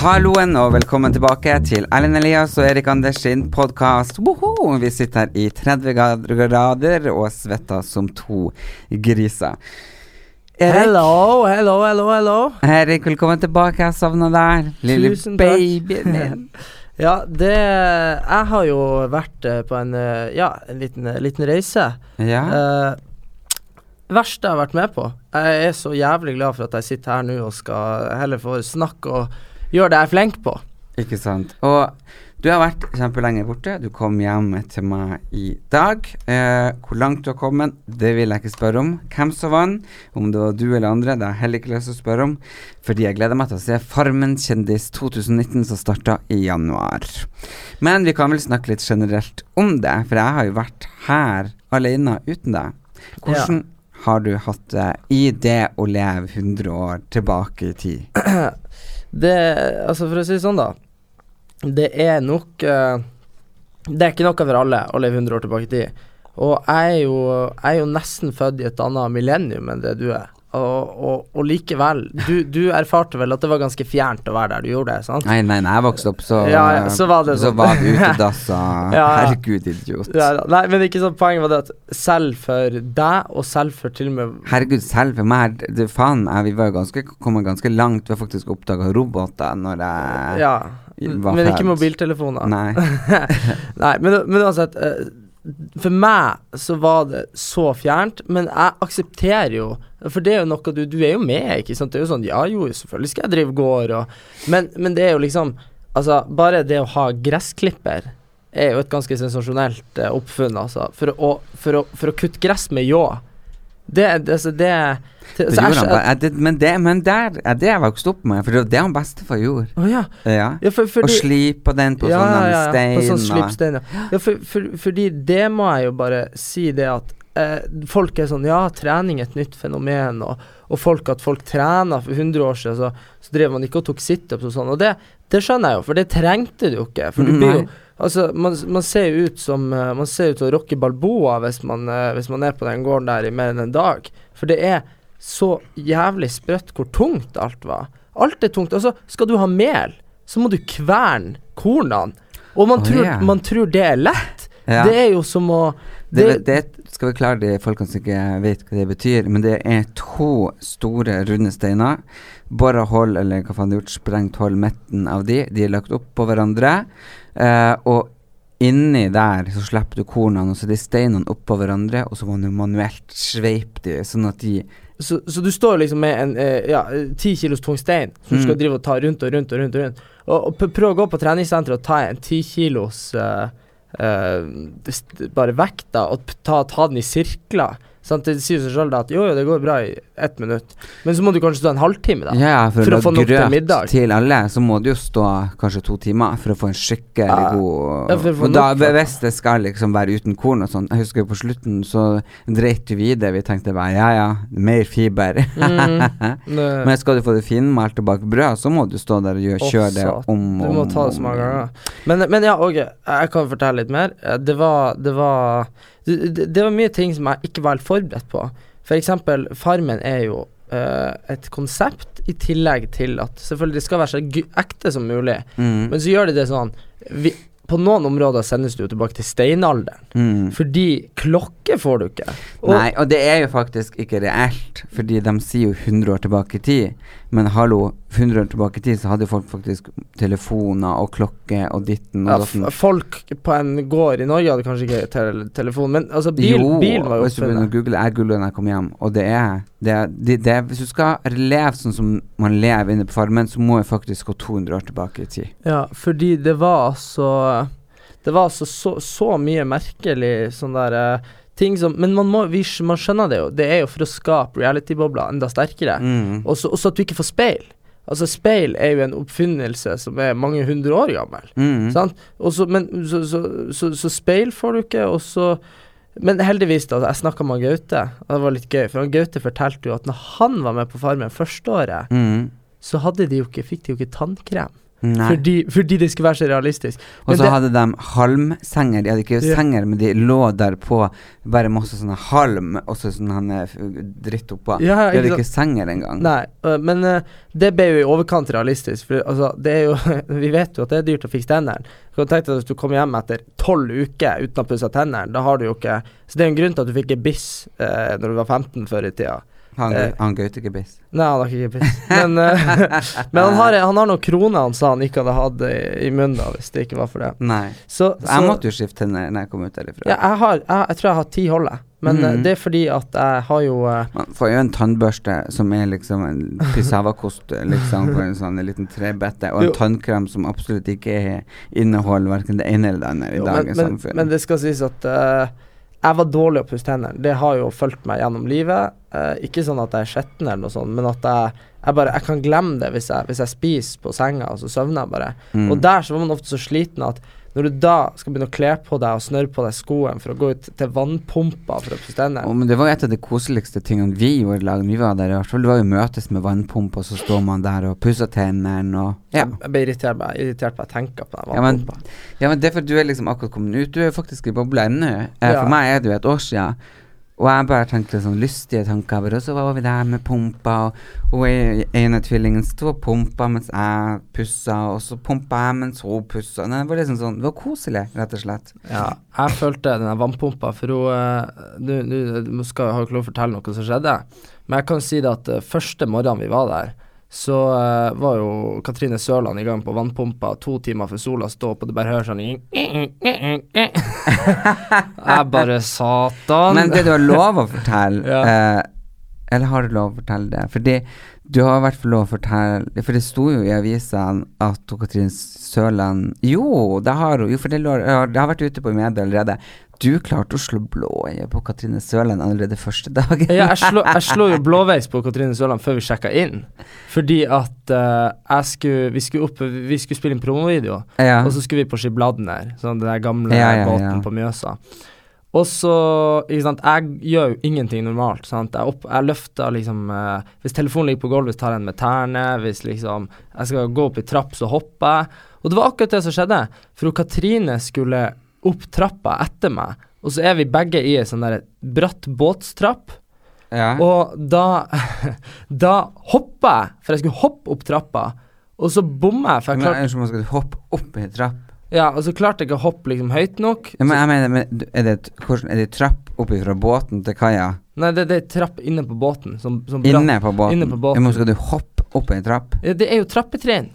Halloen og velkommen tilbake til Erlend Elias og Erik Anders sin podkast. Vi sitter her i 30 grader og svetter som to griser. Erik, Hello, hello, hello, hello. Erik, velkommen tilbake. Jeg savna deg. Lille Tusen babyen min. Ja, det Jeg har jo vært eh, på en eh, Ja, en liten, eh, liten reise. Ja. Uh, verste jeg har vært med på. Jeg er så jævlig glad for at jeg sitter her nå og skal heller få snakke og gjøre det jeg er flink på. Ikke sant. Og du har vært kjempelenge borte. Du kom hjem til meg i dag. Eh, hvor langt du har kommet, det vil jeg ikke spørre om. Hvem som vant, om det var du eller andre, det har jeg heller ikke lyst til å spørre om. Fordi jeg gleder meg til å se Farmen kjendis 2019 som starta i januar. Men vi kan vel snakke litt generelt om det, for jeg har jo vært her alene uten deg. Hvordan har du hatt det i det å leve 100 år tilbake i tid? Det Altså, for å si det sånn, da. Det er nok uh, Det er ikke noe for alle å leve 100 år tilbake i tid. Og jeg er jo, jeg er jo nesten født i et annet millennium enn det du er. Og, og, og likevel, du, du erfarte vel at det var ganske fjernt å være der du gjorde det, sant? Nei, nei, når jeg vokste opp, så, Ja, ja, så var det så sånn. var det utedass og Ja. Herregud, idiot. Nei, men ikke sånn poenget var det at selv for deg, og selv for til og med Herregud, selv for meg det, faen, jeg, Vi var jo ganske, kommet ganske langt. Vi har faktisk oppdaga roboter når jeg Ja, var men ikke mobiltelefoner. Nei. Nei, men, men uansett eh, For meg så var det så fjernt, men jeg aksepterer jo For det er jo noe du Du er jo med, ikke sant? Det er jo sånn Ja, jo, selvfølgelig skal jeg drive gård og Men, men det er jo liksom Altså, bare det å ha gressklipper er jo et ganske sensasjonelt eh, oppfunn, altså. For å, for, å, for å kutte gress med ljå. Det, altså, det, det jeg jeg, det, men, det, men der er det jeg vokste opp med, for det var det han bestefar gjorde. Å ja. Ja. ja for, Og fordi, slipe den på ja, sånn ja, ja, stein. På sånn slipstein, ja. ja for, for, fordi det må jeg jo bare si det at eh, folk er sånn Ja, trening er et nytt fenomen, og, og folk at folk trener for 100 år siden, så, så drev man ikke og tok situps og sånn. Og det, det skjønner jeg jo, for det trengte du jo ikke. For du blir jo. Altså, man, man ser jo ut som eh, Man ser ut som rocke Balboa hvis man, eh, hvis man er på den gården der i mer enn en dag. For det er så jævlig sprøtt hvor tungt alt var. Alt er tungt. Altså, skal du ha mel, så må du kverne kornene. Og man, oh, tror, yeah. man tror det er lett. Ja. Det er jo som å Det, det, det skal vi klare de folkene som ikke vet hva det betyr, men det er to store runde steiner. Bora hull, eller hva faen det er gjort, sprengt hull midten av de. De er lagt opp på hverandre. Eh, og inni der så slipper du kornene, og så er de steinene oppå hverandre, og så må du manuelt sveipe de, sånn at de så, så du står liksom med en eh, ja, ti kilos tung stein som du Mm. skal drive og ta rundt og rundt og rundt. Og rundt Og, og prøv å gå på treningssenteret og ta en ti kilos eh, eh, bare vekt, da, og ta, ta den i sirkler. Sant? Det sier seg sjøl at jo, jo, det går bra i ett minutt, men så må du kanskje stå en halvtime, da. Ja, for, For å få nok til middag. til alle, så må du jo stå kanskje to timer for å få en skikkelig Ja. god Ja, Og nok, da. hvis det skal liksom være uten korn og sånn Jeg husker jo på slutten så dreit vi i det. Vi tenkte bare ja ja, mer fiber. Mm. Men skal du få det finmalte bak brød, så må du stå der og gjøre, kjøre det satan. om Du må ta det så mange ganger. Men, men ja, ok, jeg kan fortelle litt mer. Eh, Det var Det var det, var mye ting som jeg ikke var helt forberedt på. For eksempel, Farmen er jo uh, et konsept i tillegg til at selvfølgelig det skal være så ekte som mulig. Mm. Men så gjør de det sånn vi, På noen områder sendes du tilbake til steinalderen. Mm. Fordi klokke får du ikke. Og, Nei, og det er jo faktisk ikke reelt, fordi de sier jo 100 år tilbake i tid. Men hallo, 100 år tilbake i tid så hadde folk faktisk telefoner og klokke og ditten og datten. Ja, folk på en gård i Norge hadde kanskje ikke tel telefon, men altså bil, jo, bilen var jo begynner å google Jeg googlet når jeg kom hjem, og det er, det, er- det, det er Hvis du skal leve sånn som man lever inne på farmen, så må jeg faktisk gå 200 år tilbake i tid. Ja, fordi det var så Det var altså så, så mye merkelig sånn der eh, ting som Men man må vi, Man skjønner det jo. Det er jo for å skape reality-bobler enda sterkere. Mm. Og så at du ikke får speil. Altså, speil er jo en oppfinnelse som er mange hundre år gammel. Mm. Sant? Også, men så, så, så, så speil får du ikke, og så Men heldigvis, da, jeg snakka med Gaute, og det var litt gøy, for Gaute fortalte jo at når han var med på Farmen første året, Mm. så hadde de jo ikke, fikk de jo ikke tannkrem. Fordi, fordi det skulle være så realistisk. Og så hadde de halmsenger. De hadde ikke Ja. senger, men de lå der på bare masse sånne halm og så sånn han, eh, dritt oppå. Ja, de hadde ikke senger engang. Nei, uh, men uh, det ble jo i overkant realistisk. For altså, det er jo Vi vet jo at det er dyrt å fikse tennene. Tenke deg at Hvis du kommer hjem etter tolv uker uten å ha pussa tennene, da har du jo ikke Så det er en grunn til at du fikk gebiss uh, når du var 15 før i tida. Han, Eh. han Gaute Gebiss. Nei, han har ikke gebiss. Men, øh, men han har, han har noen kroner han sa han ikke hadde hatt i, i munnen hvis det ikke var for det. Nei. Så, Så jeg måtte jo skifte tenner når jeg kom ut derifra. ja, jeg, har, jeg, jeg tror jeg har ti holde, men mm. Mhm. det er fordi at jeg har jo Man får jo en tannbørste som er liksom en pisavakost liksom på en sånn liten trebette, og en Jo. tannkrem som absolutt ikke er, inneholder verken det ene eller det andre i Jo, dagens men, samfunn. men det skal sies at eh, jeg var dårlig å pusse tennene. Det har jo fulgt meg gjennom livet. Eh, ikke sånn at jeg er skitten eller noe sånt, men at jeg, jeg bare Jeg kan glemme det hvis jeg, hvis jeg spiser på senga, og så søvner jeg bare. Mm. Og der så var man ofte så sliten at når du da skal begynne å kle på deg og snørre på deg skoen for å gå ut til vannpumpa for å pusse tennene oh, men det var jo et av de koseligste tingene vi gjorde i lag. Vi var der i hvert fall. Det var jo møtes med vannpumpa, og så står man der og pusser tennene og Ja. Jeg ble irritert på irritert på at jeg tenker på den Ja, men- vannpumpa. Ja, men det er for du er liksom akkurat kommet ut. Du er jo faktisk i bobla ennå. Eh, Ja. For meg er det jo et år siden. Og jeg bare tenkte sånn lystige tanker. Og så var vi der med pumpa, og, hun ene tvillingen sto og pumpa mens jeg pussa, og så pumpa jeg mens hun pussa. Det var liksom sånn Det var koselig, rett og slett. Ja, jeg følte den vannpumpa, for hun eh, Du, du, har ikke lov å fortelle noe som skjedde, men jeg kan si det at eh, første morgenen vi var der, så uh, var jo Katrine Sørland i gang på vannpumpa to timer før sola sto opp, og det bare høres sånn Jeg bare Satan. Men det du har lov å fortelle Ja. uh, Eller har du lov å fortelle det? Fordi du har i hvert fall lov å fortelle For det sto jo i avisene at Katrine Katrin Sørland Jo, det har hun. Jo, for det, lå, det har vært ute på media allerede. Du klarte å slå blåøye på Katrine Sørland allerede første dagen. Ja, jeg slo, jeg slo jo blåveis på Katrine Sørland før vi sjekka inn. Fordi at uh, jeg skulle Vi skulle opp Vi skulle spille inn promovideo. Ja. Og så skulle vi på Skibladner, sånn den der gamle Ja, ja, båten på Mjøsa. Og så, ikke sant, jeg gjør jo ingenting normalt, sant. Jeg, opp, jeg løfter liksom uh, Hvis telefonen ligger på gulvet, tar jeg den med tærne. Hvis liksom jeg skal gå opp i trapp, så hopper jeg. Og det var akkurat det som skjedde. For Katrine skulle opp trappa etter meg, og så er vi begge i ei sånn der bratt båtstrapp. ja. Og da Da hoppa jeg, for jeg skulle hoppe opp trappa, og så bomma jeg, for jeg klarte ellers må du hoppe opp i trapp. Ja, og så klarte jeg ikke å hoppe liksom høyt nok. Ja, men jeg mener, men, er det, hvordan, er det trapp opp fra båten til kaia? Nei, det, det er trapp inne på båten. Som, som bratt. Inne på båten? Inne på båten. Men skal du hoppe opp i en trapp? Ja, det er jo trappetrinn.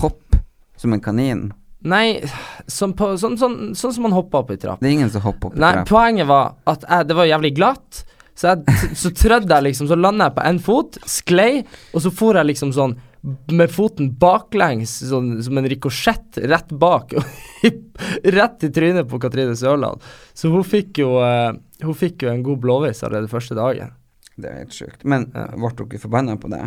Hopp som en kanin? Nei, sånn, på, sånn, sånn, sånn som man hopper opp i trapp. Det er ingen som hopper opp i Nei, trapp. poenget var at jeg, det var jævlig glatt. Så, jeg, så trødde jeg liksom, så landa jeg på én fot, sklei, og så for jeg liksom sånn med foten baklengs, sånn som en rikosjett rett bak. rett i trynet på Katrine Sørland. Så hun fikk jo uh, Hun fikk jo en god blåveis allerede første dagen. Det er helt sjukt. Men Ja. ble ikke forbanna på det?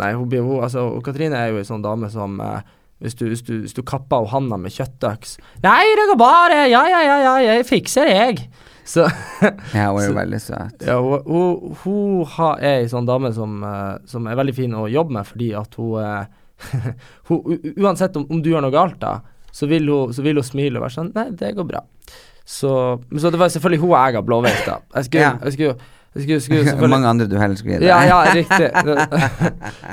Nei, hun hun, altså, Katrine er jo ei sånn dame som eh, hvis, du, hvis, du, hvis du kapper henne handa med kjøttøks Nei, det går bare, ja, ja, ja, ja, jeg fikser, jeg. Så Ja, hun er jo veldig søt. ja, hun, hun, hun er ei sånn dame som, eh, som er veldig fin å jobbe med, fordi at hun, eh, hun Uansett om, om du gjør noe galt, da, så vil, så vil hun smile og være sånn Nei, det går bra. Så, men så det var selvfølgelig hun jeg ga blåveis, da. Jeg skulle, Ja. jeg skulle, skulle, skulle Mange andre du heller skulle gi det. Ja, ja, riktig. Det,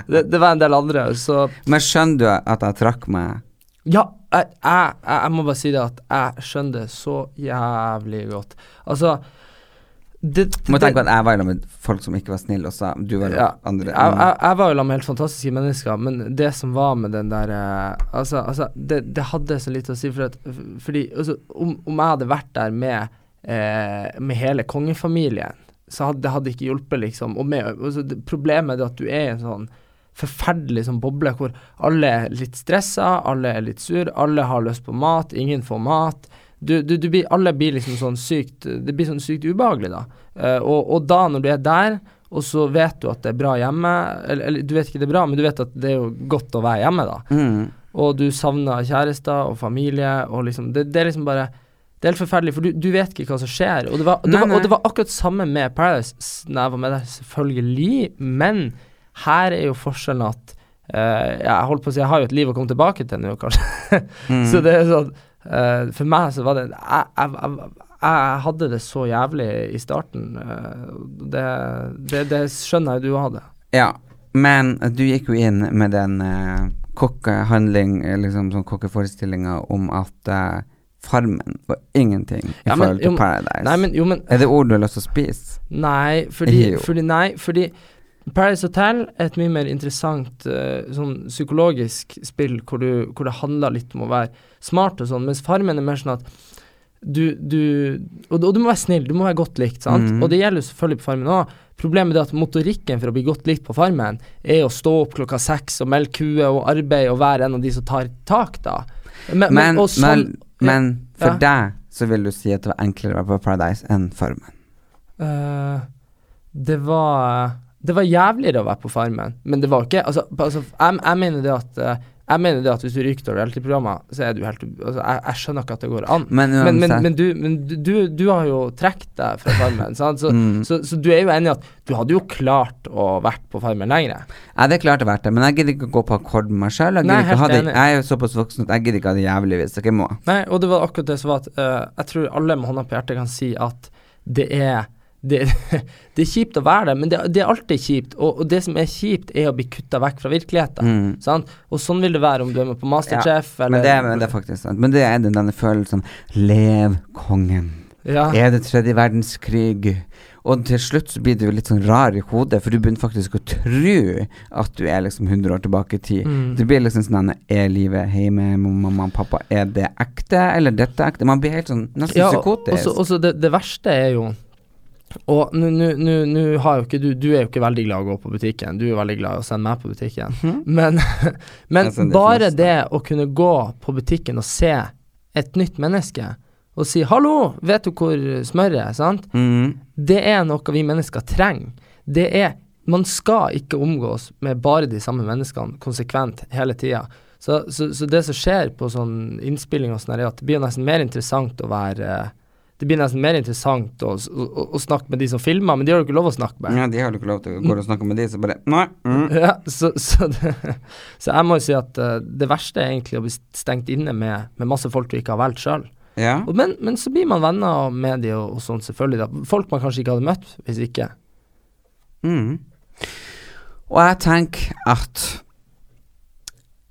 det, det var en del andre, så Men skjønner du at jeg trakk meg Ja, jeg, jeg, jeg, må bare si det at jeg skjønner det så jævlig godt. Altså det, Du må det- tenke på at jeg var sammen med folk som ikke var snille, og du var ja, andre. jeg, jeg, jeg var jo med helt fantastiske mennesker, men det som var med den der eh, Altså, altså det, det hadde så lite å si, for at, fordi altså, om, om jeg hadde vært der med, eh, med hele kongefamilien, så hadde det hadde ikke hjulpet, liksom. Og med, altså, det, problemet er at du er i en sånn forferdelig sånn boble hvor alle er litt stressa, alle er litt sur, alle har lyst på mat, ingen får mat. Du, du, du blir, alle blir liksom sånn sykt Det blir sånn sykt ubehagelig, da. Uh, og, og da, når du er der, og så vet du at det er bra hjemme eller, eller du vet ikke det er bra, men du vet at det er jo godt å være hjemme, da. mm. Og du savner kjærester og familie, og liksom Det, det er liksom bare Det er helt forferdelig, for du, du vet ikke hva som skjer. Og det var, det Nei, var, og det var akkurat samme med Paradise når jeg var med der, selvfølgelig. Men her er jo forskjellen at uh, Jeg holdt på å si jeg har jo et liv å komme tilbake til nå, kanskje. Mm. Så det er sånn uh, For meg så var det jeg, jeg, jeg, jeg hadde det så jævlig i starten. Uh, det, det, det skjønner jeg du hadde. Ja, men du gikk jo inn med den kokkehandling, eh, liksom sånn kokkeforestillinga om at Farmen var ingenting i Ja, men- forhold jo, til Paradise. Nei, men jo, men er det ord du har lyst til å spise? Nei, fordi, fordi Nei, fordi Paradise Hotel er et mye mer interessant uh, sånn psykologisk spill hvor, du, hvor det handler litt om å være smart og sånn, mens Farmen er mer sånn at du, du og, og du må være snill, du må være godt likt, sant? Mm. Og det gjelder jo selvfølgelig på Farmen òg. Problemet er at motorikken for å bli godt likt på Farmen, er å stå opp klokka seks og melke kuer og arbeide og være en av de som tar tak, da. Men, Men, og sånn- men, for Ja. deg så vil du si at det var enklere å være på Paradise enn Farmen. Uh, det var Det var jævligere å være på Farmen, men det var ikke Altså, altså jeg, jeg mener det at eh, Jeg mener det at hvis du ryker til reality-programmer, så er du helt altså, jeg, jeg skjønner ikke at det går an. Men Men, men, men, du, men du- du, har jo trukket deg fra Farmen, sant? Så, Mm. så, så du er jo enig i at du hadde jo klart å vært på Farmen lenger. Jeg hadde klart å vært det, men jeg gidder ikke å gå på akkord med meg sjøl. Jeg, jeg er jo såpass voksen at jeg gidder ikke ha det jævlig hvis jeg ikke må. Nei, og det var akkurat det som var at uh, jeg tror alle med hånda på hjertet kan si at det er det, det er kjipt å være der, men det, det er alltid kjipt. Og, og det som er kjipt, er å bli kutta vekk fra virkeligheten. Mm. Sant? Og sånn vil det være om du er med på Masterchef eller Men det, er- men det er faktisk sant. Men det er den, denne følelsen Lev kongen. ja. Er det tredje verdenskrig? Og til slutt så blir du litt sånn rar i hodet, for du begynner faktisk å tro at du er liksom 100 år tilbake i tid. Mm. Du blir liksom sånn Er livet hjemme mamma og pappa, er det ekte, eller dette ekte? Man blir helt sånn nesten Ja, psykotisk. så- og så det, det verste er jo Og nå- har jo ikke du Du er jo ikke veldig glad i å gå på butikken. Du er jo veldig glad i å sende meg på butikken. Men, men de bare det, det å kunne gå på butikken og se et nytt menneske og si 'hallo, vet du hvor smøret er?' sant? mm. Det er noe vi mennesker trenger. Det er Man skal ikke omgås med bare de samme menneskene konsekvent hele tida. Så, så, så det som skjer på sånn innspilling og sånn, er at det blir nesten mer interessant å være Det blir nesten mer interessant å, å, å snakke med de som filmer, men de har jo ikke lov å snakke med. Ja, de har du ikke lov til å gå og snakke med de, så bare Nei. Mm. Ja, så, så, det, så jeg må jo si at eh, det verste er egentlig å bli stengt inne med, med masse folk du ikke har valgt sjøl. Ja. Men, men så blir man venner med de og, og sånn, selvfølgelig. da. Folk man kanskje ikke hadde møtt hvis ikke. Mm. Og jeg tenker at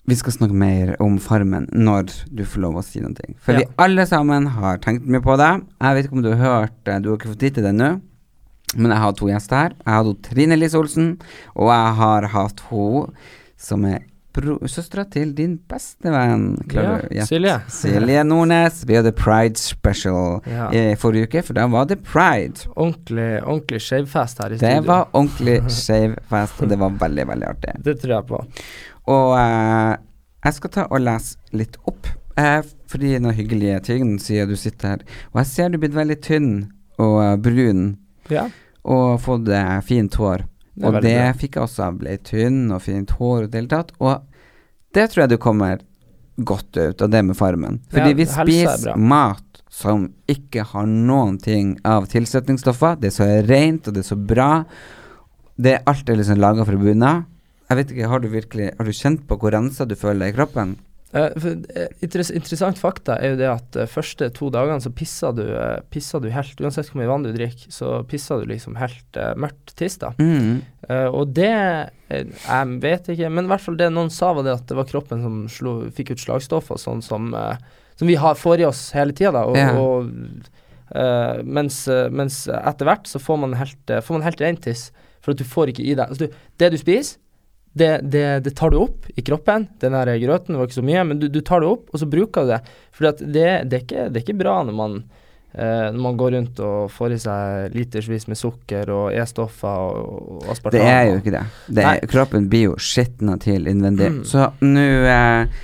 vi skal snakke mer om Farmen når du får lov å si noe. For Ja. vi alle sammen har tenkt mye på det. Jeg vet ikke om du har hørt du har ikke fått tid til det nå. Men jeg har to gjester her. Jeg har Trine Lise Olsen, og jeg har hatt hun som er søstera til din beste venn. Klarer Ja? Silje. Silje Nordnes. Vi hadde Pride Special Ja. i forrige uke, for da var det pride. Ordentlig, ordentlig skjevfest her i Det studio. var ordentlig skeiv fest, og det var veldig, veldig artig. Det tror jeg på. Og eh, jeg skal ta og lese litt opp, eh, fordi noen hyggelige ting sier du sitter her. Og jeg ser du er blitt veldig tynn og eh, brun, Ja. og fått eh, fint hår. Det og det bra. fikk jeg også. Jeg ble tynn og fint hår og det hele tatt. Og det tror jeg du kommer godt ut av det med Farmen. Fordi Ja, vi er spiser mat som ikke har noen ting av tilsetningsstoffer. Det er så rent, og det er så bra. Det er alt er liksom laga fra bunnen av. Jeg vet ikke, har du virkelig Har du kjent på hvor rensa du føler deg i kroppen? Eh, eh, interess interessant fakta er jo det at uh, første to dagene så pisser du, uh, pisser du helt Uansett hvor mye vann du drikker, så pisser du liksom helt mørkt tiss, da. Mm. Og det Jeg vet ikke, men i hvert fall det noen sa, var det at det var kroppen som slo, fikk ut slagstoffer, sånn som, som vi har, får i oss hele tida, da. Og, Ja. og, mens, mens etter hvert så får man helt, får man helt rent tiss, for at du får ikke i deg altså, du, Det du spiser, det, det, det tar du opp i kroppen. Den der grøten var ikke så mye, men du, du tar det opp, og så bruker du det. For det, det, er ikke, det er ikke bra når man eh, når man går rundt og får i seg litersvis med sukker og E-stoffer og, og aspartam. Det er jo ikke det. det er, kroppen blir jo skitna til innvendig. Mm. Så nå eh,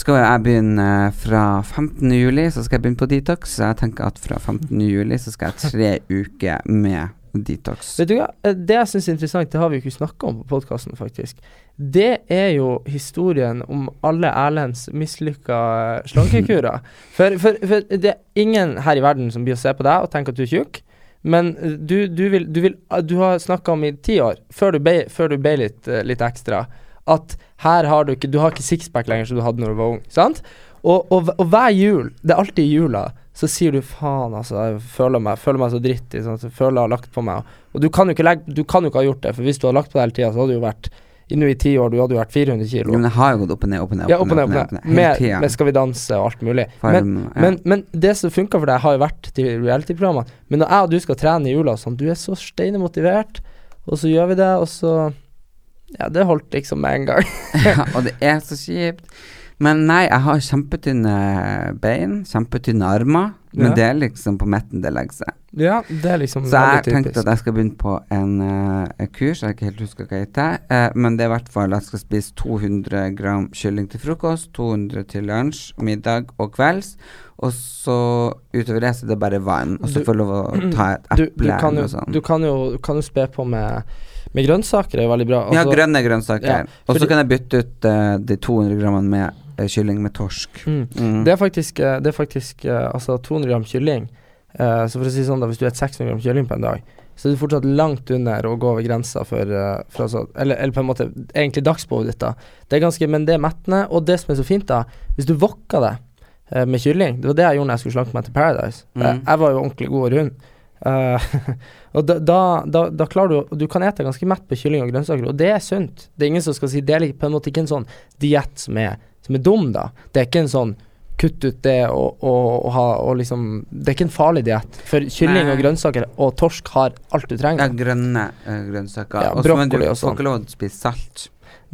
skal jeg begynne eh, fra 15. juli, så skal jeg begynne på detox. Så jeg tenker at fra 15. juli så skal jeg tre uker med detox. Vet du hva, Eh, det jeg syns er interessant, det har vi jo ikke snakka om på podkasten, faktisk. Det er jo historien om alle Erlends mislykka slankekurer. For, for, for det er ingen her i verden som blir å se på deg og tenker at du er tjukk. Men eh, du, du vil Du, vil, eh, du har snakka om i ti år, før du ble, før du ble litt, eh, litt ekstra, at her har du ikke Du har ikke sixpack lenger som du hadde når du var ung. Sant? Og, og, og hver jul, det er alltid i jula, så sier du faen, altså, jeg føler meg, føler meg så dritt. Ikke? Jeg føler jeg har lagt på meg. Og du kan legge, du kan jo ikke ha gjort det, for hvis du hadde lagt på deg hele tida, så hadde du jo vært Nå i ti år, du hadde jo vært 400 kilo. men jeg har jo gått opp og ned, opp og ned, Ja, opp og ned, opp og ned. Hele Med, med Skal vi danse og alt mulig. Men, ja. men, men det som funka for deg, har jo vært de reality-programmene. Men når jeg og du skal trene i jula, sånn, du er så steinemotivert, og så gjør vi det, og så Ja, det holdt liksom med en gang. Ja, og det er så kjipt. Men nei, jeg har kjempetynne bein, kjempetynne armer. Men det er liksom på midten det legger seg. ja, det er liksom Så jeg veldig tenkte at jeg skal begynne på en uh, kurs, jeg ikke helt husker hva det heter. Uh, men det er i hvert fall at jeg skal spise 200 gram kylling til frokost, 200 til lunsj, middag og kvelds. Og så utover det så er det bare vann. Og så får jeg lov å ta et eple eller noe sånt. du kan jo, kan jo spe på med, med grønnsaker, er jo veldig bra. ja, Altså- grønne grønnsaker. ja, og så kan jeg bytte ut uh, de 200 grammene med kylling med torsk. Mm. Mm. Det er faktisk, eh, det er faktisk eh, altså 200 gram kylling. Eh, så for å si sånn da, hvis du spiser 600 gram kylling på en dag, så er du fortsatt langt under å gå over grensa for, eh, for altså, eller, eller på en måte egentlig dagsbehovet ditt. da. Det er ganske, men det er mettende. Og det som er så fint, da, hvis du wokker det eh, med kylling Det var det jeg gjorde når jeg skulle slanke meg til Paradise. Mm. Jeg, var jo ordentlig god og rund. Eh, og da, da, da, da klarer du Du kan ete ganske mett på kylling og grønnsaker, og det er sunt. Det er ingen som skal si Det er på en måte ikke en sånn diett som er, som er dum, da. Det er ikke en sånn kutt ut det og, og, og ha og liksom Det er ikke en farlig diett. For kylling Nei. og grønnsaker og torsk har alt du trenger. Ja, er grønne eh, grønnsaker. Ja, Og sånn. men du brokkoli får sånn. ikke lov til å spise salt.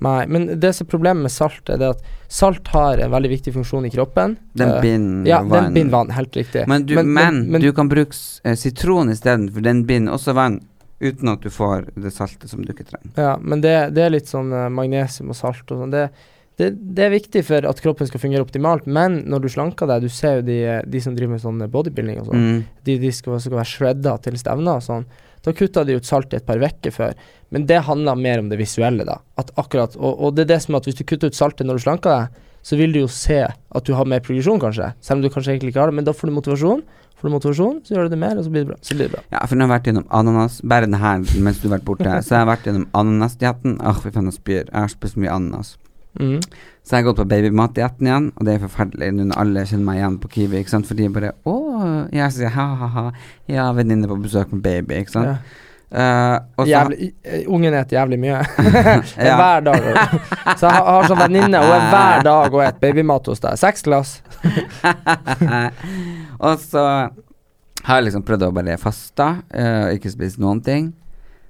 Nei, men det som er problemet med salt, er det at salt har en veldig viktig funksjon i kroppen. Den Eh, binder ja, vann. den binder vann, helt riktig. Men, du, men, du kan bruke eh, sitron isteden, for den binder også vann, uten at du får det saltet som du ikke trenger. Ja, men det, det er litt sånn eh, magnesium og salt og sånn. Det, det, det er viktig for at kroppen skal fungere optimalt, men når du slanker deg Du ser jo de, de som driver med sånn bodybuilding og sånn. Mm. De, de skal, skal være shredda til stevner og sånn. Da kutta de ut salt i et par uker før. Men det handler mer om det visuelle, da. At akkurat, og, og det er det som er at hvis du kutter ut saltet når du slanker deg, så vil du jo se at du har mer progresjon, kanskje. Selv om du kanskje egentlig ikke har det. Men da får du motivasjon. Får du motivasjon, så gjør du det mer, og så blir det bra. Så blir det bra. Ja, for nå har jeg vært gjennom ananas Bare den her mens du har vært borte. Så jeg har vært gjennom ananasdietten. Åh, fy faen, jeg spyr. Jeg har spist mye ananas. Mm. Så jeg har gått på babymatdietten igjen, og det er forferdelig nå når alle kjenner meg igjen på Kiwi, ikke sant, for de bare Å, jeg sier ha-ha-ha, ja, venninne på besøk med baby, ikke sant. Ja. Uh, Jævlig, eh, ungen spiser jævlig mye. Hver dag. Så jeg har, har sånn venninne, hun er hver dag og spiser babymat hos deg. Seks glass. og så har jeg liksom prøvd å bare faste, uh, ikke spise noen ting.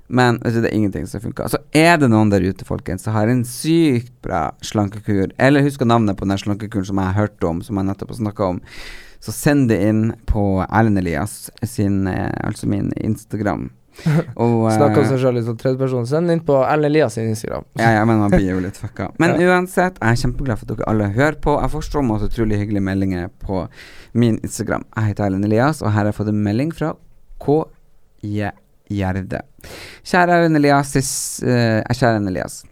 Men altså, det er ingenting som funker. Så er det noen der ute, folkens, som har en sykt bra slankekur, eller husker navnet på den slankekuren som jeg har hørt om, som jeg nettopp har snakka om, så send det inn på Erlend Elias sin, eh, altså min Instagram. Og, eh, om seg sjøl sånn tredjeperson. Send inn på Erlend Elias sin Instagram. Ja, ja, men man blir jo litt fucka. Men uansett, jeg er kjempeglad for at dere alle hører på. Jeg får så masse utrolig hyggelige meldinger på min Instagram. Jeg heter Erlend Elias, og her har jeg fått en melding fra K.J. Gjerde. Kjære Erlend Elias, eh, kjære Elias.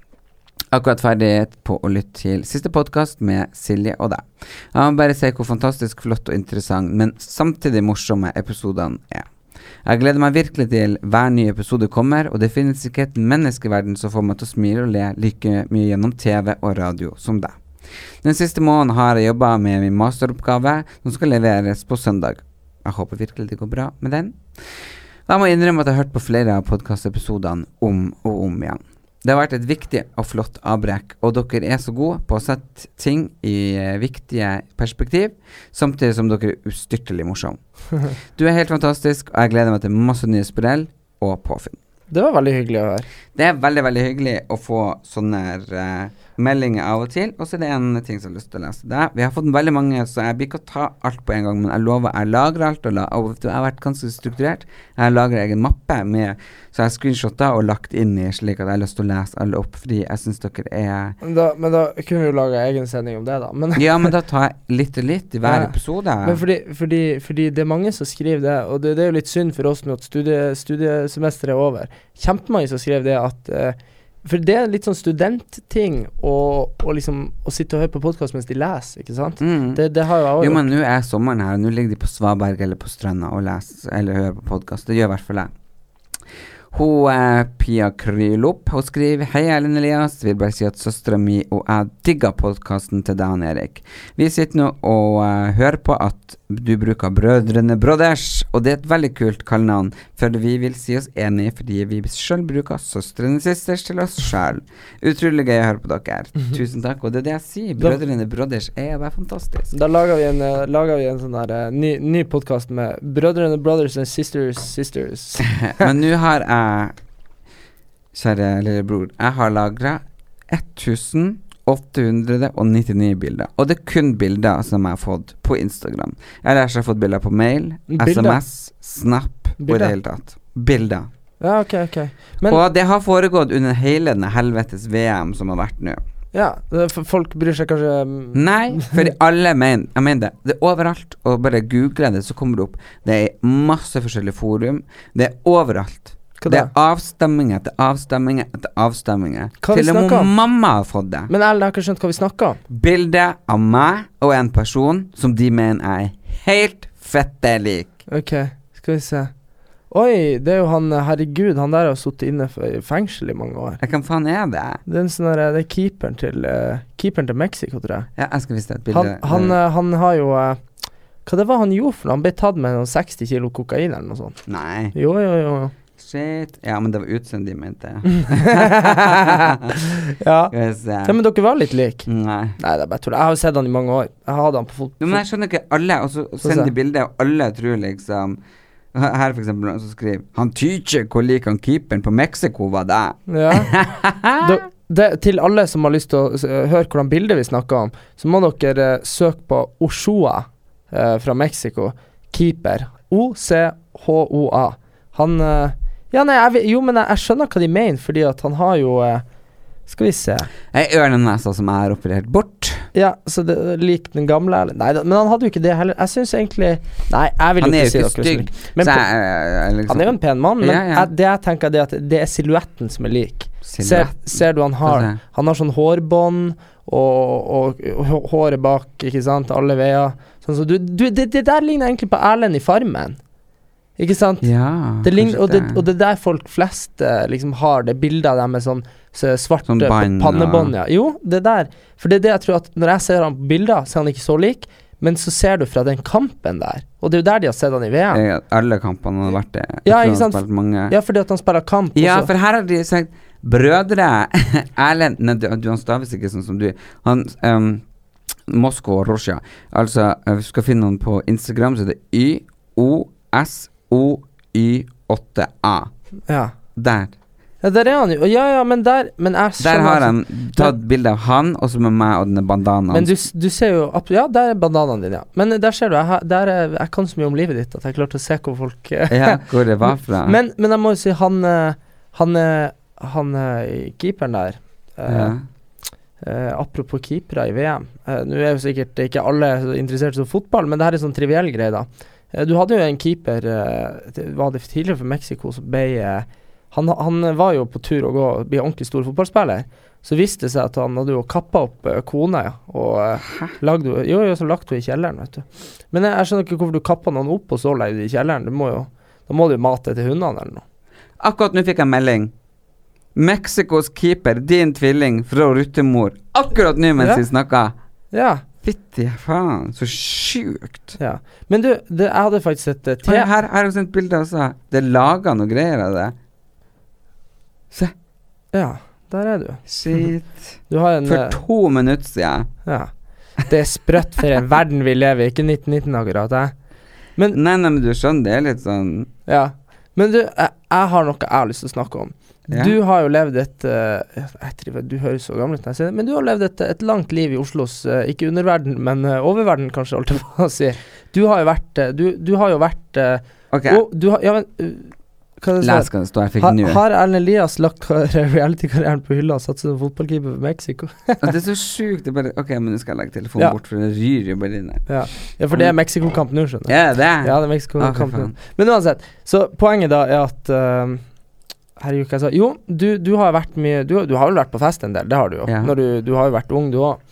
Akkurat ferdig på å lytte til siste podkast med Silje og deg. Jeg må bare si hvor fantastisk flott og interessant, men samtidig morsomme episodene er. Jeg gleder meg virkelig til hver ny episode kommer, og det finnes ikke et menneske i verden som får meg til å smile og le like mye gjennom TV og radio som deg. Den siste måneden har jeg jobba med min masteroppgave, som skal leveres på søndag. Jeg håper virkelig det går bra med den. Jeg må innrømme at jeg har hørt på flere av podkastepisodene om og om igjen. Det har vært et viktig og flott avbrekk, og dere er så gode på å sette ting i eh, viktige perspektiv, samtidig som dere er ustyrtelig morsomme. Du er helt fantastisk, og jeg gleder meg til masse nye sprell og påfunn. Det var veldig hyggelig å høre. Det er veldig, veldig hyggelig å få sånne eh, meldinger av og til, og så er det en ting som jeg har lyst til å lese. Det er, vi har fått veldig mange, så jeg blir ikke å ta alt på en gang, men jeg lover, jeg lagrer alt. Og, la, og jeg har vært ganske strukturert. Jeg lager egen mappe med Så jeg har screenshotta og lagt inn i slik at jeg har lyst til å lese alle opp, fordi jeg syns dere er Men da, men da kunne vi jo laga egen sending om det, da. Men, Ja, men da tar jeg litt og litt i hver Ja. episode. men fordi, fordi, fordi det er mange som skriver det, og det, det er jo litt synd for oss nå at studie, studiesemesteret er over. Kjempemange som skriver det at eh, For det er litt sånn studentting å, liksom Å sitte og høre på podkast mens de leser, ikke sant? Mm. Det, det har jo jeg òg Jo, men nå er sommeren her, og nå ligger de på Svaberg eller på stranda og leser eller hører på podkast. Det gjør i hvert fall jeg. Hun er Pia Krylop hun skriver Hei, Ellen Elias. Vil bare si at søstera mi og jeg digger podkasten til Dan Erik. Vi sitter nå og uh, hører på at du bruker Brødrene Brothers, og det er et veldig kult kallenavn, for vi vil si oss enige fordi vi sjøl bruker Søstrene Sisters til oss sjøl. Utrolig gøy å høre på dere. Tusen takk. Og det er det jeg sier. Brødrene Brothers er bare fantastisk. Da lager vi en, eh, lager vi en sånn der uh, ny, ny podkast med Brødrene Brothers and Sisters Sisters. Men nå har jeg, kjære lillebror, jeg har lagra 1899 bilder. Og det er kun bilder som jeg har fått på Instagram. Ellers har jeg fått bilder på mail, Bilder? SMS, Snap og i Bilder? det hele tatt. Bilder. Ja, ok, ok. Men og det har foregått under hele denne helvetes VM som har vært nå. ja, folk bryr seg kanskje um. Nei, for alle mener Jeg mener det. Det er overalt. Og bare google det, så kommer det opp. Det er masse forskjellige forum. Det er overalt. Hva det er avstemminger etter avstemminger etter vi Til og med mamma har fått det. Men Erlend, jeg har ikke skjønt hva vi snakker om. Bilde av meg og en person som de mener er helt fette lik. Ok, skal vi se. Oi, det er jo han Herregud, han der har sittet inne i fengsel i mange år. Hva Hvem faen er det? Det er sånn der, det er keeperen til uh, Keeperen til Mexico, tror jeg. Ja, jeg skal vise deg et bilde. Han, han, eh, han har jo uh, Hva det var han gjorde for noe? Han ble tatt med noen 60 kilo kokain eller noe sånt. Nei. Jo, jo, jo. jo. Shit. Ja, men det var utseendet de mente. ja. Ja, men dere var litt like. Nei. Nei, det er bare tull. Jeg har jo sett han i mange år. Jeg hadde han på fot... Men jeg skjønner ikke alle, og så sender de bilder, og alle tror liksom Her for eksempel noen som skriver Han tykker hvor lik han keeperen på Mexico var det. Ja. Da, det, til alle som har lyst til å s- høre hvordan bildet vi snakker om, så må dere eh, søke på Oshua eh, fra Mexico. Keeper. O-C-H-O-A. Han eh, Ja, nei, jeg, jo, men jeg, jeg skjønner hva de mener, fordi at han har jo eh, Skal vi se. Ei ørnenese som er operert bort. Ja, så det lik den gamle eller? Nei da, men han hadde jo ikke det heller. Jeg syns egentlig Nei, jeg vil Han er ikke si jo dere ikke så stygg. Men så på, jeg, jeg, jeg liksom, han er jo en pen mann, men Ja, ja. Jeg, det jeg tenker, det er at det er silhuetten som er lik. Ser, ser du han har Få. Han har sånn hårbånd og, og, og håret bak, ikke sant, alle veier. Sånn, så du, du, det, det der ligner egentlig på Erlend i Farmen. Ikke sant? Ja, Det ligner, og, det, og det er der folk flest eh, liksom har det bildet av dem med sånn så svarte Sånn bånd pannebånd. Ja. Jo, det der. For det er det jeg tror at når jeg ser han på bilder, så er han ikke så lik. Men så ser du fra den kampen der, og det er jo der de har sett han i VM. Jeg- Alle kampene har vært det. Jeg Ja, ikke sant? Ja, fordi at han spiller kamp. Ja, også. for her har de sagt Brødre Erlend Nei, du, han staves ikke sånn som du. Han um, Moskva og Russia. Altså, vi hvis du skal finne han på Instagram, så er det Y-O-S-O-Y-8A. ja. Der. ja, der er han jo. Ja, ja, men der Men jeg Der har altså- han tatt bilde av han, og så med meg og denne bandanaen. Men du, du ser jo Ja, der er bandanaen din, ja. Men der ser du, jeg, der er, jeg kan så mye om livet ditt at jeg klarte å se hvor folk eh, Ja, hvor det var fra. men, men jeg må jo si, han eh, Han, eh, han eh, keeperen der eh, ja. eh, Apropos keepere i VM. eh, Nå er jo sikkert ikke alle interessert i fotball, men det her er sånn triviell greie, da. Eh, du hadde jo en keeper eh, var det tidligere for Mexico som ble eh, han, han var jo på tur å gå bli ordentlig stor fotballspiller. Så viste det seg at han hadde jo kappa opp kona, ja. Og lagde, jo, jo, så lagt henne i kjelleren, vet du. Men jeg, jeg skjønner ikke hvorfor du kappa noen opp og så legger du i kjelleren. Du må jo, da må du jo mate til hundene eller noe. Akkurat nå fikk jeg melding. Mexicos keeper, din tvilling fra ruttemor. Akkurat nå mens Ja. vi snakka. Ja. Fytti faen, så sjukt. ja. Men du, det, jeg hadde faktisk et uh, Her, te... her her har jeg sendt bilde også. Det er laga noe greier av det. Se. Ja, der er du. Shit. Du har en For eh, to minutter siden. Ja. Det er sprøtt for en verden vi lever i. Ikke 1919 akkurat, jeg. Men Nei, nei, men du skjønner, det er litt sånn Ja. Men du, jeg, jeg har noe jeg har lyst til å snakke om. Ja. Du har jo levd et eh, jeg driver, Du høres så gammel ut når jeg sier det, men du har levd et, et langt liv i Oslos eh, Ikke underverden, men eh, oververden, kanskje, holdt jeg på å si. Du har jo vært Du, du har jo vært Ok, og du har Ja, men Hva det les hva det står. Jeg fikk Har, nå. har Erlend Elias lagt kar- reality-karrieren på hylla og satset som fotballkeeper for Mexico? Det er så sjukt. Det bare Ok, men nå skal jeg legge telefonen Ja. bort, for det ryr jo bare inn her. Ja, ja for det er Mexico-kamp nå, skjønner du. Ja, det er Ja, det er Mexico-kamp nå. Men uansett, så poenget da er at uh, Herregud, hva jeg sa Jo, du, du har vært mye du, du har vel vært på fest en del, det har du jo. Ja. Du, du har jo vært ung, du òg.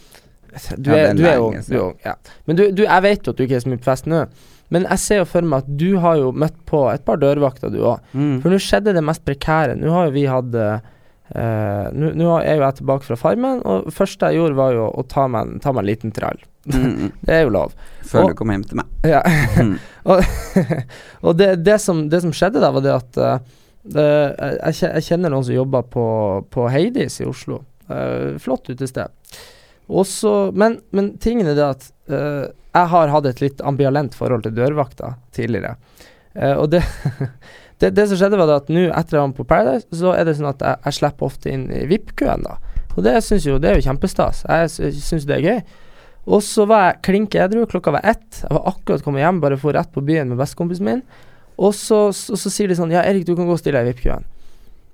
Du, Ja, er, du er ung. Du er ung ja. Men du, du, jeg vet jo at du ikke er så mye på fest nå. Men jeg ser jo for meg at du har jo møtt på et par dørvakter, du òg. Mm. For nå skjedde det mest prekære. Nå har jo vi hatt Uh, Nå er jo jeg tilbake fra Farmen, og det første jeg gjorde, var jo å ta meg en, ta meg en liten trall. Mm, mm. Det er jo lov. Før Og- du kom hjem til meg. Ja. Mm. og det, det, som, det som skjedde da, var det at eh, eh, jeg, jeg kjenner noen som jobber på, på Heidis i Oslo. Uh, flott utested. Også, men, men tingen er det at uh, jeg har hatt et litt ambivalent forhold til dørvakta tidligere. Uh, og det, det Det som skjedde, var det at nå etter jeg var på Paradise, så er det sånn at jeg, jeg slipper ofte inn i VIP-køen, da. Og det syns jo Det er jo kjempestas. Jeg syns det er gøy. Og så var jeg klink edru, klokka var ett. Jeg var akkurat kommet hjem, bare for rett på byen med bestekompisen min. Og så, så, så sier de sånn Ja, Erik, du kan gå og stille deg i VIP-køen.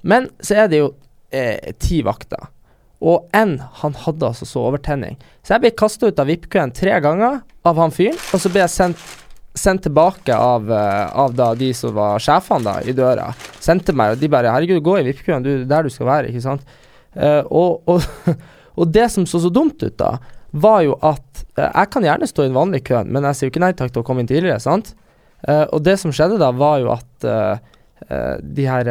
Men så er det jo eh, ti vakter. Og en, han hadde altså så overtenning. Så jeg ble kasta ut av VIP-køen tre ganger av han fyren, og så ble jeg sendt, sendt tilbake av, eh, av da de som var sjefene da, i døra. Sendte meg, og de bare 'Herregud, gå i VIP-køen, du, er der du skal være', ikke sant. Uh, og, og, og det som så så dumt ut da, var jo at uh, jeg kan gjerne stå i den vanlige køen, men jeg sier jo ikke nei takk til å komme inn tidligere, sant? Eh, og det som skjedde da, var jo at eh, eh, de her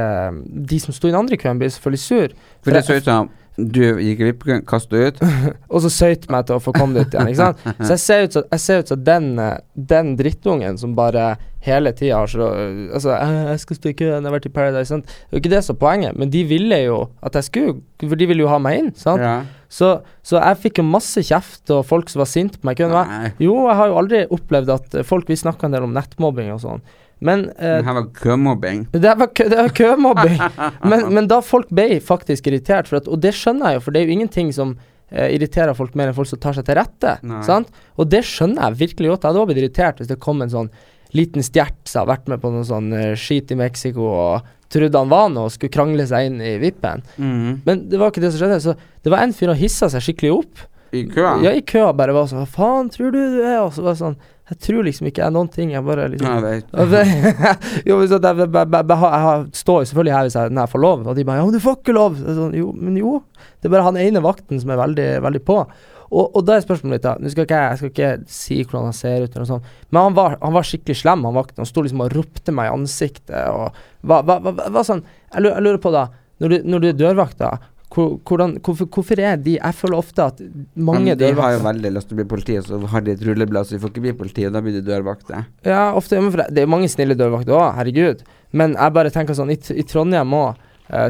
De som sto i den andre køen, ble selvfølgelig sur. For det så ut som du gikk i av kastet ut. Og så søyt meg til å få komme dit igjen. Ikke sant? Så jeg ser ut som, ser ut som den, den drittungen som bare hele tida har så Altså, jeg skal stå i køen, jeg har vært i Paradise. Sant? Det er jo ikke det som er poenget, men de ville jo at jeg skulle, for de ville jo ha meg inn. Sant? Ja. Så, så jeg fikk jo masse kjeft og folk som var sinte på meg. Jeg- Jo, jeg har jo aldri opplevd at eh, folk Vi snakka en del om nettmobbing og sånn, men eh, Det her var kømobbing. det var, kø, det var kømobbing. men, men da folk ble faktisk irritert, at, og det skjønner jeg jo, for det er jo ingenting som eh, irriterer folk mer enn folk som tar seg til rette. Sant? Og det skjønner jeg virkelig godt. Jeg hadde også blitt irritert hvis det kom en sånn liten stjert som har vært med på noe sånn uh, skit i Mexico og trodde han var noe og skulle krangle seg inn i vippen. Mm. Men det var ikke det som skjedde. Så det var en fyr som hissa seg skikkelig opp. I køen? Ja, i køa bare var sånn Hva faen tror du du er? Og så var det sånn Jeg tror liksom ikke jeg er noen ting. Jeg bare liksom vet. og jo, jeg, jeg, jeg, står jo selvfølgelig her hvis jeg, når jeg får lov, og de bare 'Ja, men du får ikke lov'. Sånn, jo, men jo. Det er bare han ene vakten som er veldig, veldig på. Og, og da er spørsmålet mitt, da Nå skal ikke jeg, jeg skal ikke si hvordan han ser ut, eller noe sånt, men han var, han var skikkelig slem, han vakten. Han sto liksom og ropte meg i ansiktet og var, var, var, var sånn jeg lurer, jeg lurer på, da, når du, når du er dørvakt, da hvordan, hvorfor, hvorfor er de Jeg føler ofte at mange Men de har jo veldig lyst til å bli politi, og så har de et rulleblad, så de får ikke bli politi, og da blir de dørvakter. Ja, ofte det, det er jo mange snille dørvakter òg, herregud. Men jeg bare tenker sånn, i, i Trondheim òg,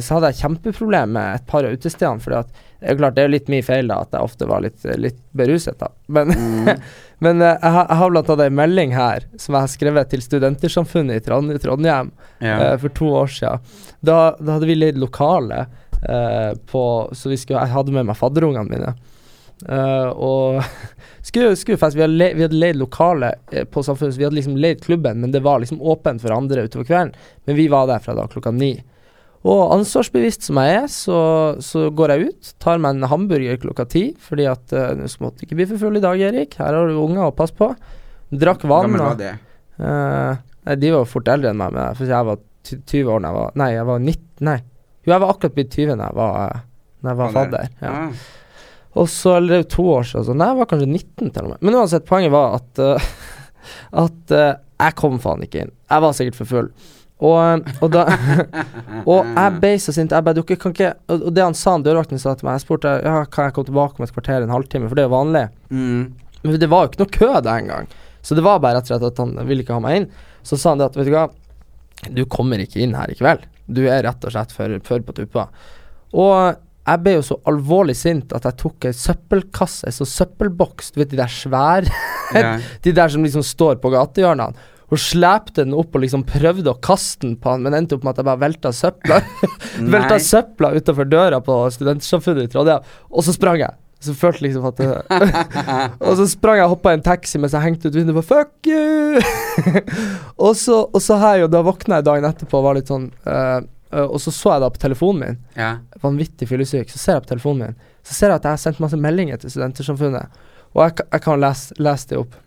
så hadde jeg kjempeproblem med et par av utestedene. For det er jo klart, det er litt min feil da, at jeg ofte var litt, litt beruset, da. Men, Mm. men eh, jeg, har- jeg har blant annet en melding her som jeg har skrevet til Studentersamfunnet i Trond Ja. Trondheim eh, for to år siden. Da, da hadde vi leid lokale uh, på Så vi skulle, jeg hadde med meg fadderungene mine. Uh, og skulle, skulle fest, vi, hadde le, vi hadde leid lokale eh, på Samfunnet, så vi hadde liksom leid klubben, men det var liksom åpent for andre utover kvelden. Men vi var der fra da klokka ni. Og ansvarsbevisst som jeg er, så, så går jeg ut, tar meg en hamburger klokka ti, fordi at uh, Nå måtte ikke bli for full i dag, Erik. Her har du unger å passe på. Drakk vann. gammel var det? Eh, nei, de var fort eldre enn meg, men for jeg var 20 år da jeg var Nei, jeg var 19 Nei. Jo, jeg var akkurat blitt 20 da jeg var, eh, når jeg var fadder. Ja. Ja. Og så eller er to år siden, så nei, jeg var kanskje 19 til og med. Men uansett, poenget var at uh, At uh, jeg kom faen ikke inn. Jeg var sikkert for full. Og, og da Og jeg ble så sint. Jeg bare, dere kan ikke Og det han sa, han dørvakten sa til meg, jeg spurte ja, kan jeg komme tilbake om et kvarter, en halvtime, for det er jo vanlig. Mm. Men det var jo ikke noe kø der engang. Så det var bare rett og slett at han ville ikke ha meg inn. Så sa han det at vet du hva, du kommer ikke inn her i kveld. Du er rett og slett for, for på tuppa. Og jeg ble jo så alvorlig sint at jeg tok ei søppelkasse, en sånn søppelboks, du vet de der svære. De der som liksom står på gatehjørnene. Og slepte den opp og liksom prøvde å kaste den på han, men endte opp med at jeg bare velta søpla Velta søpla utafor døra på studentsamfunnet i Trondheim, og så sprang jeg. Så følte liksom at det, Og så sprang jeg og hoppa i en taxi mens jeg hengte ut vinduet bare Fuck you! og, så, og så her jo Da våkna jeg dagen etterpå og var litt sånn uh, uh, Og så så jeg da på telefonen min, Ja. vanvittig fyllesyk, så ser jeg på telefonen min, så ser jeg at jeg har sendt masse meldinger til Studentersamfunnet. Og jeg, jeg kan lese, lese det opp.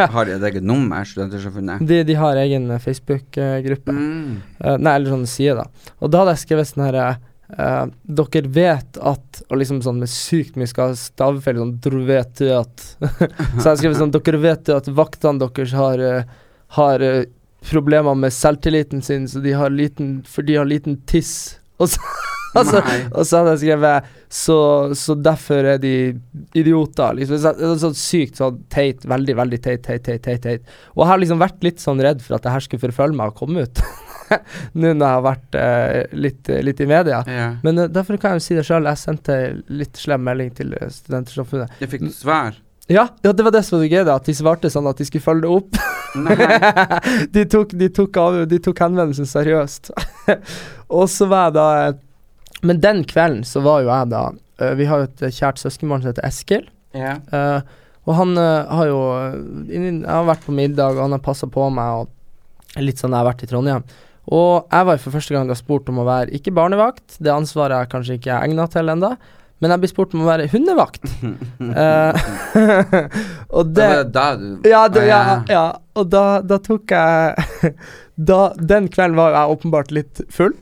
Har de et eget nummer, Studentersamfunnet? De, de har egen eh, Facebook-gruppe. Mm. Uh, nei, eller sånn side, da. Og da hadde jeg skrevet sånn her uh, Dere vet at Og liksom sånn med sykt mye skal stavefeil, sånn Dere vet at Så jeg skrev sånn Dere vet at vaktene deres har eh, Har problemer med selvtilliten sin, så de har liten For de har liten tiss. Og så, altså, og så hadde jeg skrevet så, så derfor er de idioter. Liksom. Så, sånn sykt sånn teit. Veldig, veldig teit, teit, teit, teit, teit. Og jeg har liksom vært litt sånn redd for at det her skulle forfølge meg og komme ut. Nå når jeg har vært eh, litt, litt i media. Ja. Men uh, derfor kan jeg jo si det sjøl. Jeg sendte litt slem melding til eh, Studentersamfunnet. Det fikk svar. Ja, ja, det var det som var gøy, at de svarte sånn at de skulle følge det opp. De, tok, de, tok av, de tok henvendelsen seriøst. og så var jeg da eh, Men den kvelden så var jo jeg da uh, Vi har jo et kjært søskenbarn som heter Eskil. Yeah. Uh, og han eh, har jo eh, Jeg har vært på middag, og han har passa på meg, og litt sånn jeg har vært i Trondheim. Og jeg var jo for første gang da spurt om å være ikke barnevakt, det ansvaret jeg kanskje ikke er egna til ennå, men jeg blir spurt om å være hundevakt. uh, og Det det da du ja, det, ja, ja. Og da, da tok jeg da, Den kvelden var jeg åpenbart litt full.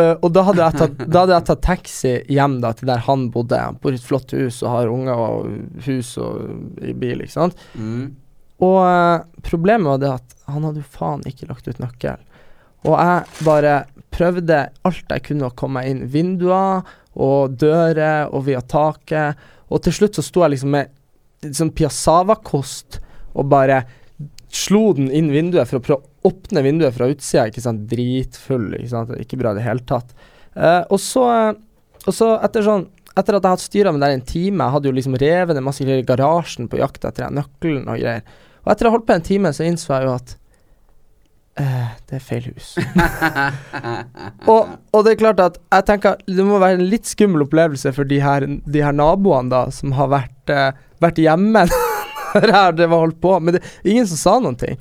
Eh, og da hadde, tatt, da hadde jeg tatt taxi hjem da til der han bodde. Han bor i et flott hus og har unger og hus og i bil, ikke sant. mm. Og uh, problemet var det at han hadde jo faen ikke lagt ut nøkkel. Og jeg bare prøvde alt jeg kunne å komme meg inn vinduer og dører og via taket. Og til slutt så sto jeg liksom med sånn piassava-kost og bare slo den inn vinduet for å prøve åpne vinduet fra utsida. Ikke sant, dritfull, ikke sant, ikke bra i det hele tatt. Uh, og så, eh, og så etter sånn etter at jeg hadde styra med det en time, jeg hadde jo liksom revet ned masse greier i garasjen på jakt etter den nøkkelen og greier. Og etter å ha holdt på en time, så innså jeg jo at eh, det er feil hus. og, og det er klart at jeg tenker det må være en litt skummel opplevelse for de her, de her naboene da, som har vært, eh, vært hjemme når jeg var holdt på. Men det er ingen som sa noen ting.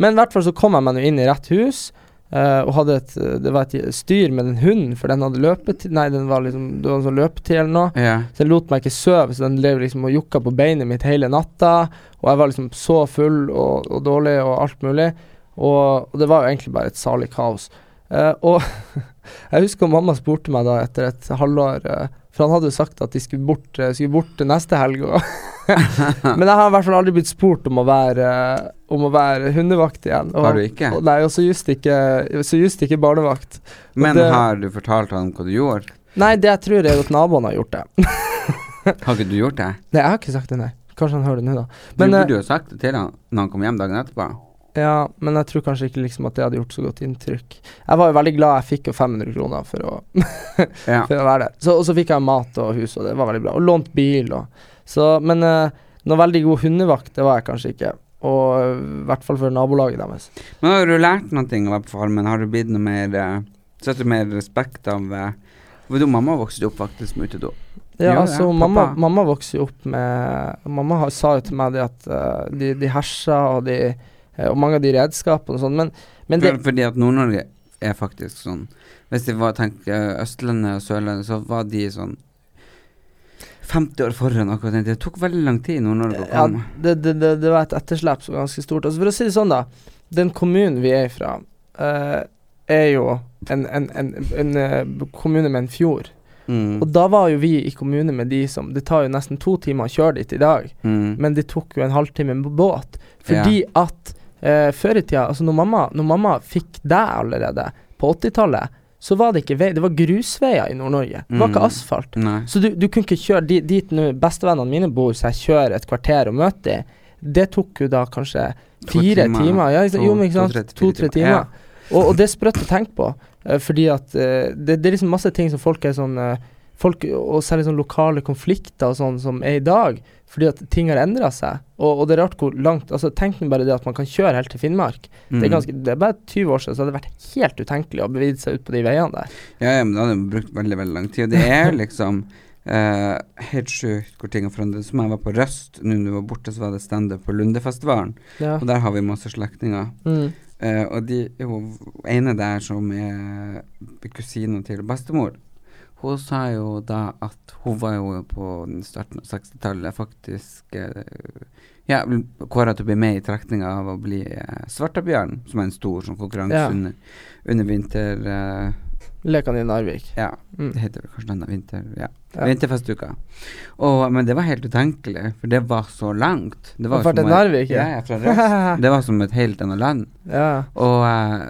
Men i hvert fall så kom jeg meg nå inn i rett hus. Uh, og hadde et, det var et styr med den hunden, for den hadde løpetid Nei, den var liksom, det var en sånn løpetid eller noe. Yeah. Så den lot meg ikke sove, så den drev liksom og jokka på beinet mitt hele natta. Og jeg var liksom så full og, og dårlig og alt mulig. Og, og det var jo egentlig bare et salig kaos. Uh, og jeg husker mamma spurte meg da etter et halvår eh, For han hadde jo sagt at de skulle bort, eh, skulle bort neste helg. Og Men jeg har i hvert fall aldri blitt spurt om å være, eh, om å være hundevakt igjen. Og, Har du ikke? Og, nei, og så just ikke, så just ikke barnevakt. Men det- har du fortalt han hva du gjorde? Nei, det jeg tror er at naboen har gjort det. Har ikke du gjort det? Nei, jeg har ikke sagt det, nei. Kanskje han hører det nå, da. Du Men, du burde jo sagt det til han når han kom hjem dagen etterpå. Ja, men jeg tror kanskje ikke liksom at det hadde gjort så godt inntrykk. Jeg var jo veldig glad jeg fikk jo 500 kroner for å, Ja. for å være der. Så, og så fikk jeg mat og hus, og det var veldig bra. Og lånt bil og Så, men uh, noe veldig god hundevakt, det var jeg kanskje ikke. Og i hvert fall for nabolaget deres. Men har du lært noe av farmen? Har du blitt noe mer uh, Sett du mer respekt av uh, For du, mamma vokste opp faktisk med utedo. Ja, Ja, altså, mamma, mamma vokste jo opp med Mamma har, sa jo til meg det at eh, de, de hersa og de eh, Og mange av de redskapene og sånn, men, men det fordi at Nord-Norge er faktisk sånn Hvis vi tenker Østlandet og Sørlandet, så var de sånn 50 år foran akkurat den. Det tok veldig lang tid i Nord-Norge å Ja, komme. det, det, det, det var et etterslep som var ganske stort. Altså For å si det sånn, da. Den kommunen vi er fra, uh, er jo en, en, en, en, eh, kommune med en fjord. Mm. Og da var jo vi i kommune med de som Det tar jo nesten to timer å kjøre dit i dag, Mm. men det tok jo en halvtime med båt. Fordi at eh, før i tida, altså når mamma, når mamma fikk deg allerede, på 80-tallet, så var det ikke vei, det var grusveier i Nord-Norge. Det var ikke Mm. asfalt. Nei. Så du, du kunne ikke kjøre dit, dit nå Bestevennene mine bor, så jeg kjører et kvarter og møter dem. Det tok jo da kanskje fire timer, timer. Ja, jo, men ikke sant? To-tre timer. Ja. Og, og det er sprøtt å tenke på, uh, fordi at uh, det, det er liksom masse ting som folk er sånn uh, folk, og særlig sånn lokale konflikter og sånn som er i dag, fordi at ting har endra seg. Og, og det er rart hvor langt altså Tenk nå bare det at man kan kjøre helt til Finnmark. Det, er Mm. ganske, det er bare 20 år siden så hadde det vært helt utenkelig å bevide seg ut på de veiene der. Ja, ja, men da hadde det brukt veldig, veldig lang tid. Og det er liksom Uh, helt sjukt hvor ting har forandret Som jeg var på Røst, nå du var borte, så var det standup på Lundefestivalen. Ja. Og der har vi masse slektninger. Mm. Uh, og de hun ene der som er kusina til bestemor, hun sa jo da at hun var jo på den starten av 60-tallet faktisk eh, ja, kåra til å bli med i trekninga av å bli eh, Svartabjørn, som er en stor sånn konkurranse Ja. under, under vinter... Eh, Lekene i Narvik. ja, Mm. det heter vel kanskje denne vinter... Ja. Ja. Vinterfestuka. Og, men det var helt utenkelig, for det var så langt. Det var som Narvik, Ja, ja. Det var som et helt annet land. Ja, Og, eh,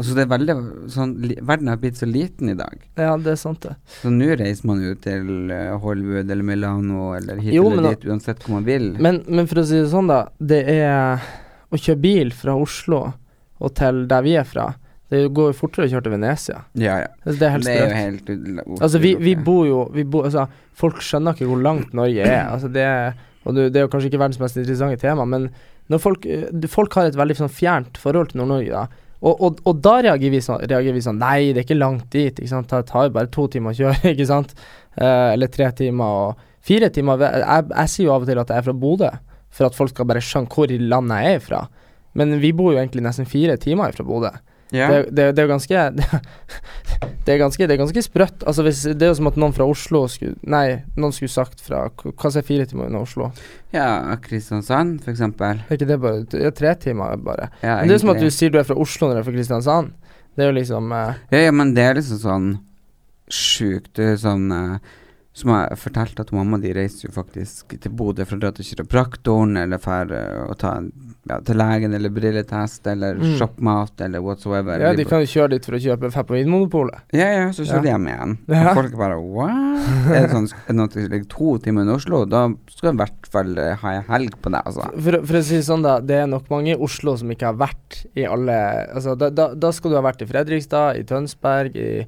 og så det er veldig sånn Verden har blitt så liten i dag. ja, det er sant, det. Så nå reiser man jo til eh, Hollywood eller Milano eller hit Jo, eller dit, uansett hvor man vil. Men, men for å si det sånn, da. Det er å kjøre bil fra Oslo og til der vi er fra. Det går jo fortere å kjøre til Venezia. ja, ja. Altså, det er helt sprøtt. helt Altså, vi, vi bor jo vi bor, altså, Folk skjønner ikke hvor langt Norge er. Altså, det, og det, det er jo kanskje ikke verdens mest interessante tema, men når folk, eh, folk har et veldig sånn fjernt forhold til Nord-Norge, da. Og, og, og da reagerer vi, sånn, reagerer vi sånn Nei, det er ikke langt dit. Det tar jo bare to timer å kjøre, ikke sant? Eh, eller tre timer og fire timer. Jeg, jeg sier jo av og til at jeg er fra Bodø, for at folk skal bare skjønne hvor i landet jeg er fra. Men vi bor jo egentlig nesten fire timer fra Bodø. Ja. Det, det, det er jo ganske Det er ganske, det er ganske sprøtt. Altså hvis, det er jo som at noen fra Oslo skulle Nei, noen skulle sagt fra Hva hva er fire timer unna Oslo? ja, Kristiansand, for eksempel. Er ikke det bare ja, tre timer, bare. Ja, Men det er som at du sier du er fra Oslo når du er fra Kristiansand. Det er jo liksom eh, ja, ja, men det er liksom sånn sjukt. Er sånn eh, som har fortalt at mamma di reiser jo faktisk til Bodø for å dra til kiropraktoren, eller for eh, å ta en- ja, til legen, eller brilletest, eller Mm. shoppe mat, eller whatsoever. Ja, de kan jo kjøre dit for å kjøpe Vinmonopolet. Ja, ja, så kjører Ja. de hjem igjen. Ja. Og folk bare What? Er det sånn noe som ligger to timer i Oslo? Da skal du i hvert fall eh, ha ei helg på det, altså. For, for å si det sånn, da. Det er nok mange i Oslo som ikke har vært i alle Altså, da, da, da skal du ha vært i Fredrikstad, i Tønsberg, i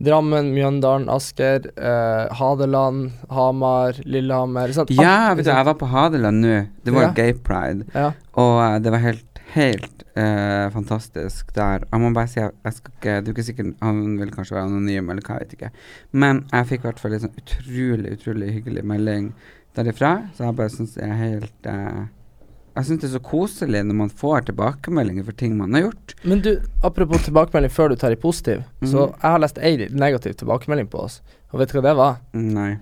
Drammen, Mjøndalen, Asker, eh, Hadeland, Hamar, Lillehammer. Sant? Ja, vet du, jeg var på Hadeland nå. Det var Ja. gay pride. Ja. Og eh, det var helt, helt eh, fantastisk der. Jeg må bare si jeg skal ikke Du er ikke sikker Han vil kanskje være anonym, eller hva, jeg vet ikke. Men jeg fikk i hvert fall en sånn utrolig, utrolig hyggelig melding derifra. Så jeg bare syns det er helt eh, Jeg syns det er så koselig når man får tilbakemeldinger for ting man har gjort. Men du, apropos tilbakemelding før du tar i positiv. Så Mhm. jeg har lest ei negativ tilbakemelding på oss, og vet du hva det var? Nei.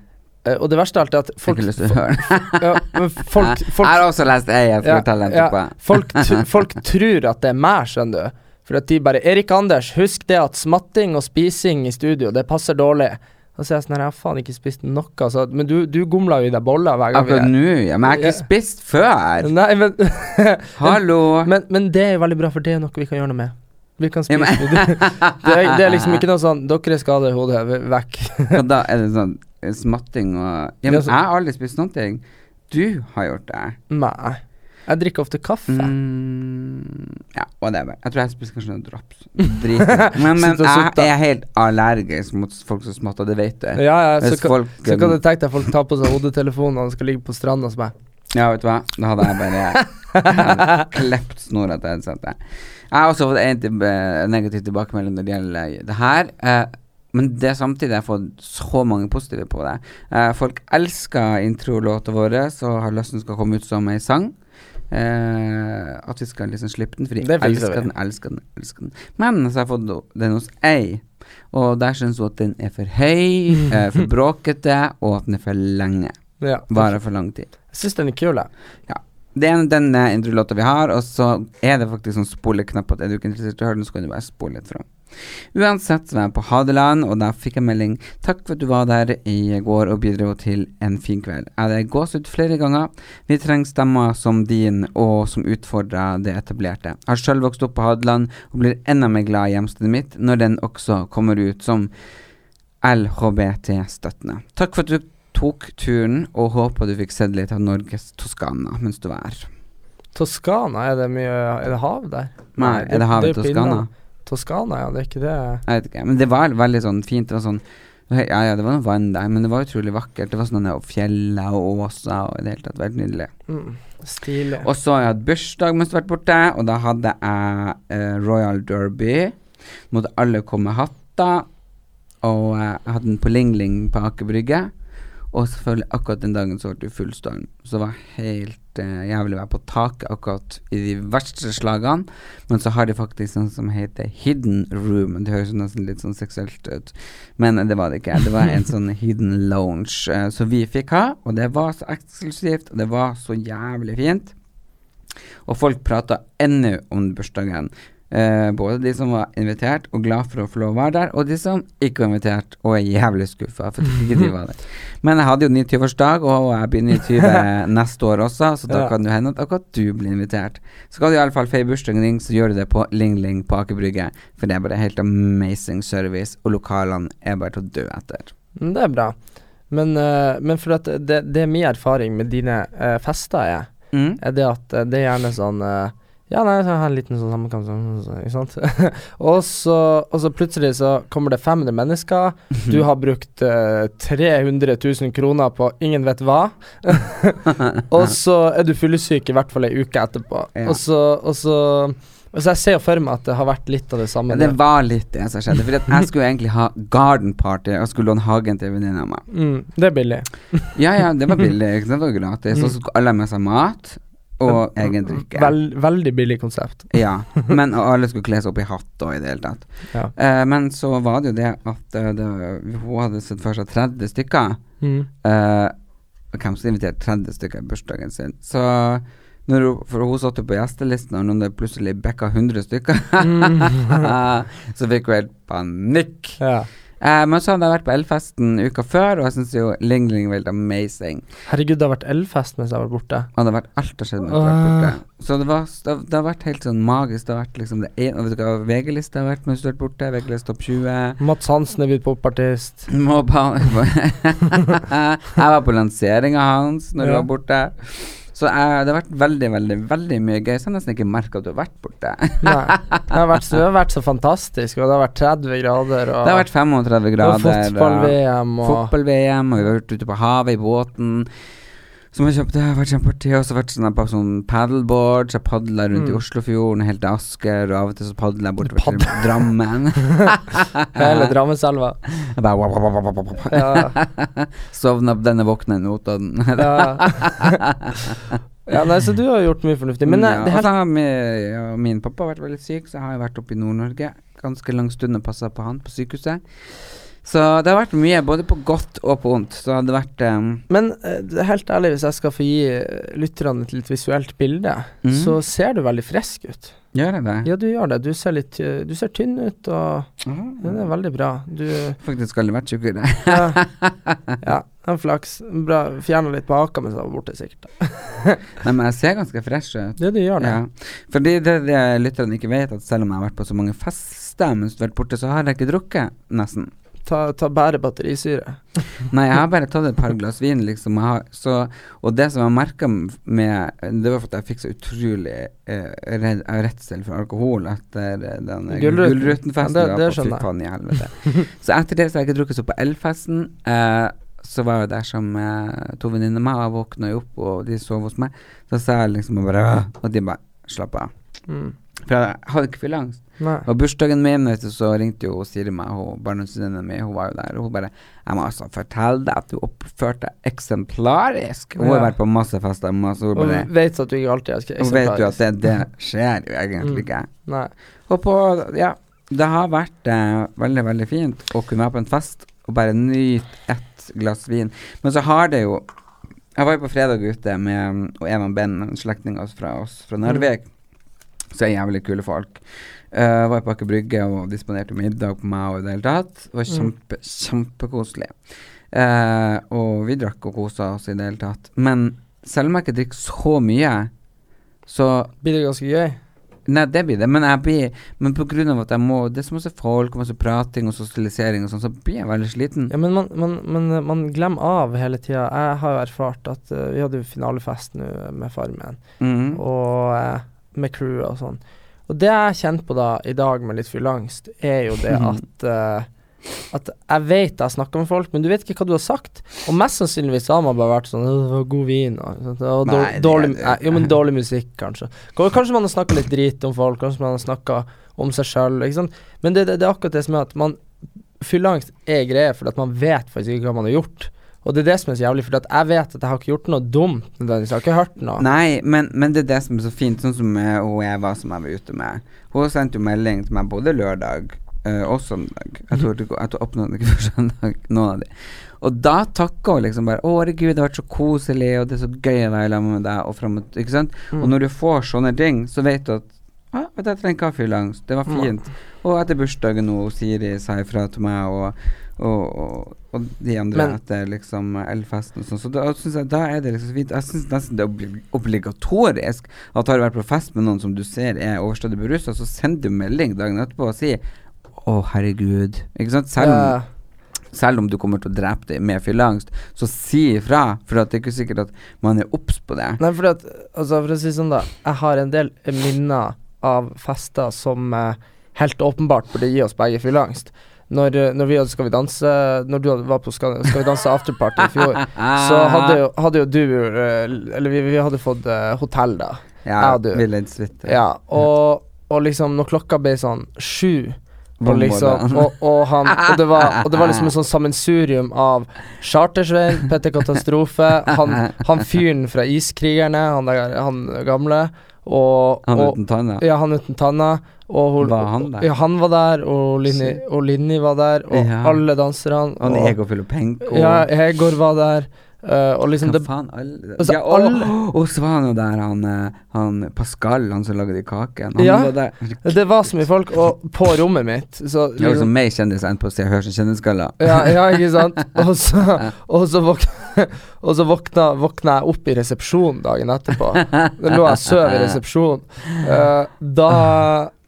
Uh, og det verste av alt er at Jeg har folk lyst til å høre ja, men folk, Jeg har også lest ei, jeg skal Ja, fortelle ja. på. folk, folk tror at det er meg, skjønner du. For at de bare 'Erik Anders, husk det at smatting og spising i studio, det passer dårlig'. Og så er jeg sånn her, jeg har faen ikke spist noe, Altså. Men du, du gomla jo i deg boller hver gang. Akkurat nå, ja. Men jeg har ikke spist før. Nei, men Hallo. Men, men det er jo veldig bra, for det er noe vi kan gjøre noe med. Vi kan spise ja, det, det, er, det er liksom ikke noe sånn 'Dere er skadet i hodet, vekk'. Hva da? Er det sånn eh, smatting og Ja, men jeg har aldri spist ting. Du har gjort det. Nei. Jeg drikker ofte kaffe. Mm, ja, whatever. Jeg tror jeg spiser kanskje noen drops. Drit. Men, men jeg er helt allergisk mot folk som smatter, det vet du. Ja, ja, så kan, folk så kan du tenke deg folk tar på seg hodetelefonen og skal ligge på stranda som meg. Ja, vet du hva? Da hadde jeg bare klept snora til headsetet. Jeg har også fått en til, eh, negativ tilbakemelding når det gjelder det her. Eh, men det samtidig jeg har fått så mange positive på det. Eh, folk elsker introlåta vår og har lyst til den skal komme ut som ei sang. Eh, at vi skal liksom slippe den, de elsker den, elsker den, elsker den. Men så har jeg fått den hos ei, og der syns hun at den er for høy, eh, for bråkete, og at den er for lenge. Ja. Varer for lang tid. Jeg syns den er kul, jeg. Det er den introlåta vi har, og så er det faktisk sånn spoleknapp at er du ikke interessert i å høre den, så kan du bare spole litt fram. Uansett så var jeg på Hadeland, og da fikk jeg melding 'Takk for at du var der i går og bidro til en fin kveld'. Jeg hadde gåsehud flere ganger. Vi trenger stemmer som din, og som utfordrer det etablerte. Jeg har sjøl vokst opp på Hadeland, og blir enda mer glad i hjemstedet mitt når den også kommer ut som LHBT-støttende. Takk for at du tok turen, og håper du fikk sett litt av Norges Toskana mens du var her. Toskana, er det mye Er det hav der? Nei, er det havet Toskana? Toskana, ja, det er ikke det Jeg vet ikke, men det var veldig sånn fint. Det var sånn Ja, ja, det var noe vann der, men det var utrolig vakkert. Det var sånne fjell og åser og i det hele tatt veldig nydelig. Mm. Stilig. Og så har jeg hatt bursdag mens jeg har vært borte, og da hadde jeg eh, Royal Derby. Måtte alle komme med hatter. Og eh, jeg hadde den på Ling Ling på Aker Brygge. Og selvfølgelig akkurat den dagen så ble det full storm. Så det var helt eh, jævlig å være på taket akkurat i de verste slagene. Men så har de faktisk noe som heter hidden room. Det høres nesten litt sånn seksuelt ut, men det var det ikke. Det var en sånn hidden lounge eh, som vi fikk ha, og det var så eksklusivt, og det var så jævlig fint. Og folk prata ennå om bursdagen. Eh, både de som var invitert og glad for å få lov å være der, og de som ikke var invitert og er jævlig skuffa for at ikke de var der. Men jeg hadde jo 29-årsdag, og jeg blir 29 neste år også, så da Ja. kan det hende at akkurat du blir invitert. Skal du iallfall feire bursdagen din, så gjør du det på Ling Ling på Aker Brygge, for det er bare helt amazing service, og lokalene er bare til å dø etter. Mm, Det er bra. Men, eh, men for at det, det er min erfaring med dine eh, fester er, Mm. er det at eh, det er gjerne sånn Ja, nei, så har jeg en liten sånn sammenkamp, sånn, sånn, ikke sant? og, så, og så plutselig så kommer det 500 mennesker. Du har brukt eh, 300 000 kroner på ingen vet hva. og så er du fyllesyk i hvert fall ei uke etterpå. Ja. Og så, og så og så jeg ser jo for meg at det har vært litt av det samme. Ja, det var litt det som skjedde, for jeg skulle egentlig ha garden party og skulle låne hagen til venninna meg. mm, det er billig. Ja, ja, det var billig, det var gratis. Og så skulle alle ha med seg mat og egen drikke. Vel, veldig billig konsept. Ja, men og alle skulle kle seg opp i hatt og i det hele tatt. Ja. Eh, men så var det jo det at eh, det, hun hadde sett for seg 30 stykker. Mm. Eh, hvem som inviterte 30 stykker i bursdagen sin? Så når hun, For hun satt jo på gjestelisten, og når det plutselig bikka 100 stykker, så fikk hun helt panikk. Ja. Eh, men så hadde jeg vært på Elfesten uka før, og jeg syns jo Ling Ling Wild amazing. Herregud, det har vært elfest mens jeg har vært borte. Og det har vært alt har skjedd mens jeg har vært borte. Så det, var, det, har- det har vært helt sånn magisk. Det har vært liksom det ene vet du hva VG-lista har vært mens du har vært borte? VG-lista topp 20. Mats Hansen er blitt popartist. Jeg var på lanseringa hans når du Ja. var borte. Så jeg, det har vært veldig, veldig veldig mye gøy. Så jeg har nesten ikke merka at du har vært borte. Nei. Det har, vært, det har vært så fantastisk, og det har vært 30 grader, og, Det har vært 35 og grader. fotball-VM, og Fotball-VM, og vi har vært ute på havet i båten. Som jeg kjøpte, det har vært kjempeartig. Og så vært sånn på sånn paddleboard, så jeg padla rundt i Mm. Oslofjorden, helt til Asker, og av og til så padla jeg bortover til Drammen. hele Drammenselva. Jeg bare wap, wap, wap, wap, wap. Ja, Sovna på denne våkne Notodden. ja. ja, nei, så du har gjort mye fornuftig. Men ja, eh, det her så har mi, ja, min pappa har vært veldig syk, så jeg har vært oppe i Nord-Norge ganske lang stund og passa på han på sykehuset. Så det har vært mye, både på godt og på vondt. Så det har vært um, Men eh, helt ærlig, hvis jeg skal få gi eh, lytterne et litt visuelt bilde, mm. så ser du veldig frisk ut. Gjør jeg det? Ja, du gjør det. Du ser litt eh, Du ser tynn ut, og ja, det er veldig bra. Du Faktisk aldri vært tjukkere. Ja, ja er flaks. Bra. Fjerna litt baker mens jeg var borte, sikkert. Nei, men jeg ser ganske fresh ut. Ja, du gjør det. Ja. Fordi det, det lytterne ikke vet, at selv om jeg har vært på så mange fester mens du har vært borte, så har jeg ikke drukket, nesten. Ta, ta bare batterisyre. Nei, jeg har bare tatt et par glass vin, liksom. Jeg har, så, og det som jeg merka med Det var for at jeg fikk så utrolig eh, redd, eh, redsel for alkohol etter eh, den Gullruten. Gullruten-festen. Ja, det- det skjønner helvete. så etter det så har jeg ikke drukket så på Elfesten. Eh, så var jeg der som eh, to venninner med, meg, og jeg våkna jo opp, og de sov hos meg. Så sa jeg liksom bare Og de bare Slapp av. Mm. For jeg hadde ikke fylleangst. Og bursdagen min, vet du, så ringte jo Siri meg, hun barndomsvenninna mi, hun var jo der, og hun bare 'Jeg må altså fortelle deg at du oppførte deg eksemplarisk'. Hun har Ja. vært på masse fester, masse hun Og bare vet at du ikke alltid er eksemplarisk. Hun vet jo at det, det skjer jo egentlig Mm. ikke. Nei. Og på Ja, det har vært eh, veldig, veldig fint å kunne være på en fest og bare nyte ett glass vin. Men så har det jo Jeg var jo på fredag ute med og Evan Ben, en slektning fra oss fra Narvik. Så er jævlig kule folk. Uh, var på Aker Brygge og disponerte middag på meg og i det hele tatt. Det var Mm. kjempe, kjempekoselig. Uh, og vi drakk og kosa oss i det hele tatt. Men selv om jeg ikke drikker så mye, så Blir det ganske gøy? Nei, det blir det, men jeg blir Men på grunn av at jeg må Det er så masse folk og masse prating og sosialisering og sånn, så blir jeg veldig sliten. Ja, men man, man, man, eh, man glemmer av hele tida. Jeg har jo erfart at uh, vi hadde jo finalefest nå med Farmen, Mhm. og eh, med crewet og sånn. Og det jeg kjenner på da i dag med litt fylleangst, er jo det at uh, at jeg vet jeg snakker med folk, men du vet ikke hva du har sagt. Og mest sannsynligvis har man bare vært sånn «Åh, Det var god vin og, og Nei, dårlig, det- Jo, men dårlig musikk, kanskje. Kanskje man har snakka litt drit om folk, kanskje man har snakka om seg sjøl. Men det, er akkurat det som er at man Fylleangst er greie fordi at man vet faktisk ikke hva man har gjort. Og det er det som er så jævlig, for jeg vet at jeg har ikke gjort noe dumt. Jeg har ikke hørt noe. Nei, men, men det er det som er så fint, sånn som hun Eva som jeg var ute med. Hun sendte jo melding til meg både lørdag eh, og søndag. Jeg tror, går- jeg tror ikke før søndag, noen av de. Og da takka hun liksom bare 'Å, herregud, det har vært så koselig, og det er så gøy å være sammen med deg', og fram og Ikke sant? Mm. Og når du får sånne ting, så vet du at ja, vet du, jeg trenger ikke ha langs. Det var Mm. fint. Og etter bursdagen nå, Siri sa ifra til meg, og, og, og, og de andre Men- etter liksom elfesten og sånn. Så da synes jeg da er det liksom fint. Jeg syns nesten det er obligatorisk at har du vært på fest med noen som du ser er overstadig berusa, så send du melding dagen etterpå og si 'Å, herregud'. Ikke sant? Selv om Ja. selv om du kommer til å drepe deg med fylleangst, så si ifra, for det er ikke sikkert at man er obs på det. Nei, for, at Altså, for å si sånn, da. Jeg har en del minner av fester som eh, helt åpenbart burde gi oss begge fylleangst. Når, eh, når vi hadde Skal vi danse Når du var på Skal, skal vi danse afterparty i fjor, så hadde jo, hadde jo du eh, Eller vi, vi hadde fått eh, hotell, da. Ja, vi ledde. Ja, og, og liksom når klokka ble sånn sju og liksom, og, og, han, og, det var, og det var liksom en sånn sammensurium av Chartersveien, Petter Katastrofe, han, han fyren fra Iskrigerne, han, der, han gamle, og, Han uten tanna. Ja, han uten tanna. Og Var han der? Ja, han var der, og Linni, og Linni var der, og Ja. alle danserne. Han og- Egor Filopenko. Ja, Egor var der, Uh, og liksom Hva det faen? Alle, Altså, ja, og, alle- og så var han jo der, han, eh, han Pascal, han som lagde de kakene. Ja. var. Det var så mye folk, og på rommet mitt så Det var liksom meg kjendis enn på Se og Hør som kjendisgalla. Ja, ja, ikke sant? Og så, og så, våkna, og så våkna, våkna jeg opp i resepsjonen dagen etterpå. Da lå jeg og sov i resepsjonen. Uh, da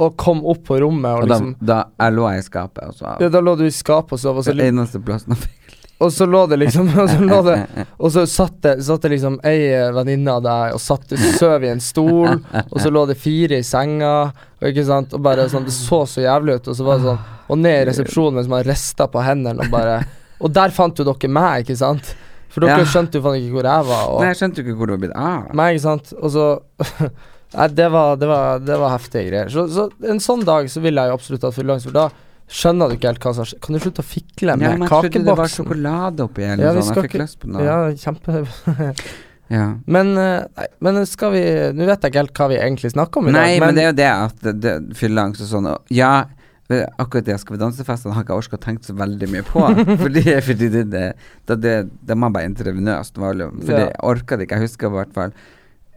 Og kom opp på rommet og Og da, liksom da jeg lå jeg i skapet, og sov. ja, Da lå du i skapet og sov, og så, Det eneste plassen jeg fikk og så lå det liksom Og så, lå det, og så satt det, satt det liksom ei venninne av deg og satt søv i en stol, og så lå det fire i senga, og ikke sant, og bare sånn Det så så jævlig ut, og så var det sånn Og ned i resepsjonen mens man rista på hendene og bare Og der fant jo dere meg, ikke sant? For dere Ja. skjønte jo faen ikke hvor jeg var. Og Nei, jeg skjønte jo ikke hvor det var blitt av. Nei, ikke sant. Og så Nei, det var, det var, det var heftige greier. Så, så en sånn dag så vil jeg jo absolutt ha fylleangst, for da skjønner du ikke helt hva som skjer. Kan du slutte å fikle med Ja, men jeg trodde det var sjokolade oppi eller Ja, vi skal Jeg fikk ikke- lyst på noe. Ja, kjempe Ja. Men, eh, nei, men skal vi Nå vet jeg ikke helt hva vi egentlig snakker om i Nei, dag, men det er jo det at det, det, fylleangst og sånn og Ja, eh, akkurat det Skal vi danse-festene har ikke jeg orka å tenke så veldig mye på. fordi fordi det, det, det, det, det var bare intravenøst. det- For Ja. jeg orka det ikke. Jeg husker i hvert fall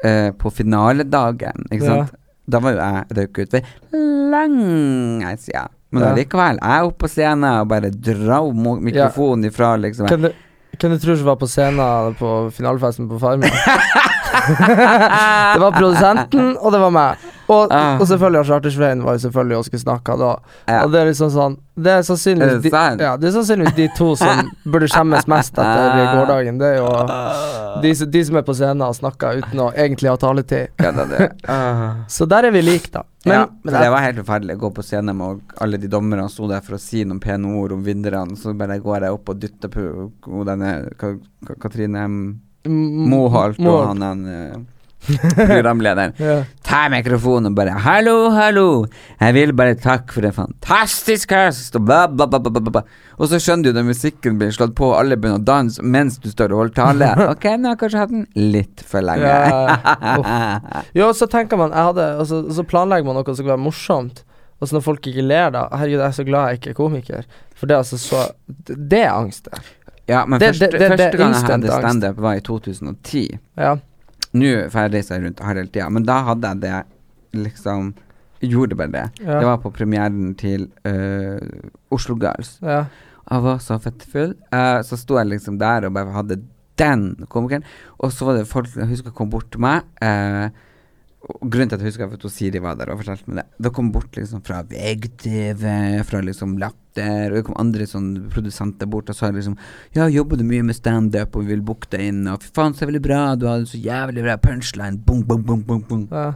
uh, på finaledagen, ikke Ja. sant. Da var jo jeg røyka ut for lenge siden. Men Ja. allikevel, jeg er oppe på scenen og bare drar mikrofonen mikrofonen ifra, liksom. Hvem du, hvem du tror som var på scenen på finalefesten på Farmen? det var produsenten, og det var meg. Og, Ah. og selvfølgelig Chartersveien var jo selvfølgelig og skulle snakke da. Ja. Og det er liksom sånn Det er Er sannsynligvis det de, ja, det er sannsynligvis de to som burde skjemmes mest etter gårsdagen. Det er jo de, de som er på scenen og snakker uten å egentlig ha taletid. Ja, det. Ah. Så der er vi like, da. Men, ja, men det var helt forferdelig å gå på scenen med alle de dommerne sto der for å si noen pene ord om vinnerne, så bare går jeg opp og dytter på denne Ka Ka Katrine Moholt og han den programlederen. Ja. Ta mikrofonen og bare 'Hallo, hallo, jeg vil bare takke for en fantastisk høst', og bla, bla, bla, bla, bla. Og så skjønner du når musikken blir slått på, og alle begynner å danse mens du står og holder tale. Ok, nå har jeg kanskje hatt den litt for lenge. Ja, Jo, så tenker man hadde, og, så, og så planlegger man noe som skal være morsomt. Og så når folk ikke ler, da Herregud, jeg er så glad jeg ikke er komiker. For det er altså så Det er angst, det. Ja, men Det- første, det- det- første gang jeg hadde standup, var i 2010. Ja. Nå får jeg reise rundt her hele tida, men da hadde jeg det liksom Gjorde bare det. Ja. Det var på premieren til uh, Oslo Girls. ja. Jeg var så fett full. Eh, så sto jeg liksom der og bare hadde den komikeren. Og så var det folk jeg husker kom bort til meg. eh, og grunnen til at jeg husker at Siri var der og fortalte meg det Det kom bort liksom fra VGTV, fra liksom Latter, og det kom andre sånn produsenter bort og sa liksom Ja, jobber du mye med standup og vi vil booke deg inn, og fy faen, så veldig bra, du hadde så jævlig bra punchline, bong, bong, bong, bong, bong. ja.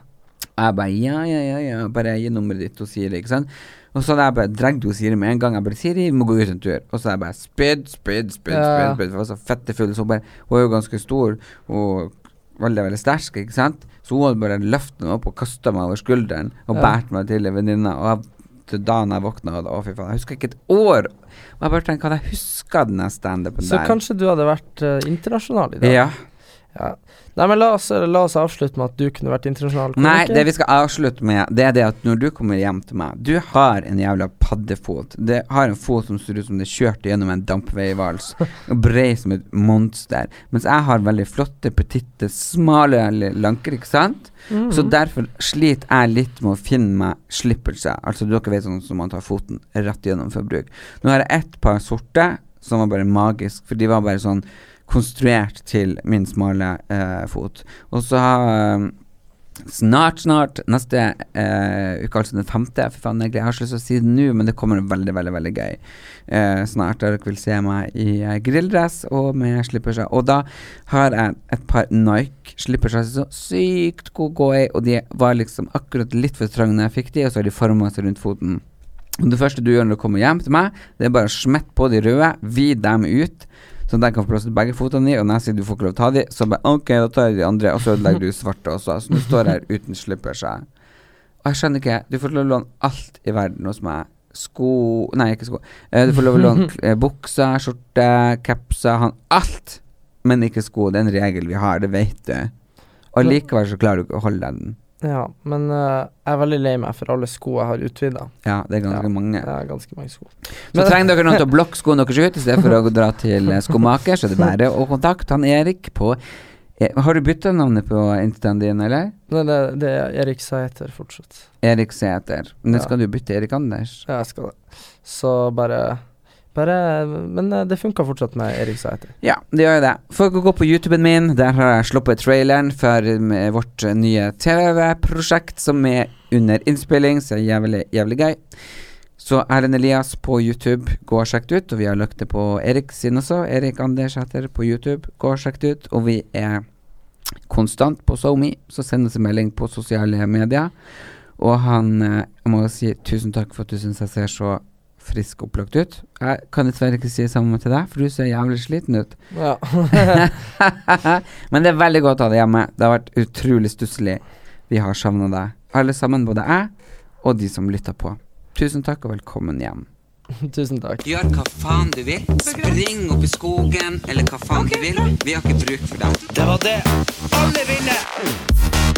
Jeg bare ja, ja, ja, ja, bare gi nummeret ditt og Siri, ikke sant. Og så hadde jeg bare dratt til Siri med en gang. Jeg bare 'Siri, vi må gå ut en tur'. Og så hadde jeg bare spyd, spyd, spyd. Spyd. spydd. For jeg var så fette full. Så hun bare Hun er jo ganske stor og veldig, veldig sterk, ikke sant? Så hun hadde bare løftet meg opp og kasta meg over skulderen og Ja. båret meg til ei venninne. Og til dagen jeg våkna, og da, å fy faen, jeg husker ikke et år. Og jeg bare tenkte, hadde jeg huska den der standupen Så der? kanskje du hadde vært uh, internasjonal i dag? Ja. Ja. Nei, men la oss, la oss avslutte med at du kunne vært internasjonal Nei, det vi skal avslutte med, det er det at når du kommer hjem til meg Du har en jævla paddefot. Det har en fot som ser ut som det er kjørt gjennom en dampveivals. Brei som et monster. Mens jeg har veldig flotte, petitte, smale lanker, ikke sant? Mhm. Så derfor sliter jeg litt med å finne meg slippelse. Altså dere vet sånn som man tar foten rett gjennom for bruk. Nå har jeg ett par sorte som var bare magisk, for de var bare sånn konstruert til min smale eh, fot. Og så har eh, Snart, snart, neste eh, uke, altså den femte For faen, jeg, har ikke lyst til å si det nå, men det kommer veldig, veldig veldig gøy. Eh, snart der dere vil se meg i eh, grilldress og med slipperser. Og da har jeg et par Nike slipperser som er så sykt gode å gå i, og de var liksom akkurat litt for trange når jeg fikk de, og så har de forma seg rundt foten. Det første du gjør når du kommer hjem til meg, det er bare å smette på de røde, vid dem ut, at jeg kan få plass til begge fotene i, og når jeg sier du får ikke lov til å ta de, så bare ok, da tar jeg de andre, og så ødelegger du svarte også. Så nå står jeg her uten slippers. jeg. Og jeg skjønner ikke, du får lov til å låne alt i verden hos meg. Sko Nei, ikke sko. Eh, du får lov til å låne eh, bukser, skjorte, capser, han Alt! Men ikke sko. Det er en regel vi har, det vet du. Og likevel så klarer du ikke å holde deg den. Ja, men uh, jeg er veldig lei meg for alle sko jeg har utvida. Ja, det er ganske Ja. mange. Ja, ganske mange sko. Så trenger dere noen til å blokke skoene deres ut, i stedet for å dra til eh, skomaker, så er det bare å kontakte han Erik på eh, Har du bytta navnet på instaen din, eller? Nei, det, det er Erik Sæter fortsatt. Erik Sæter. Men Ja. skal du bytte Erik Anders? Ja, jeg skal det. Så bare Bare Men eh, det funka fortsatt med Erik Sæter. Ja, det gjør jo det. Folk gå på YouTuben min. Der har jeg sluppet traileren for eh, vårt eh, nye TV-prosjekt som er under innspilling, så det er jævlig, jævlig gøy. Så Erlend Elias på YouTube, gå og sjekk ut. Og vi har lagt det på Erik sin også. Erik Anders heter på YouTube. Gå og sjekk ut. Og vi er konstant på SoMe, så sendes en melding på sosiale medier. Og han Jeg må si tusen takk for at du syns jeg ser så frisk og opplagt ut. Jeg kan dessverre ikke si det samme til deg, for du ser jævlig sliten ut. Ja. Men det er veldig godt å ha deg hjemme. Det har vært utrolig stusslig. Vi har savna deg. Alle sammen, både jeg og de som lytter på. Tusen takk og velkommen hjem. Tusen takk. Gjør hva faen du vil. Spring opp i skogen, eller hva faen du vil. Vi har ikke bruk for deg. Det var det. Alle vinner!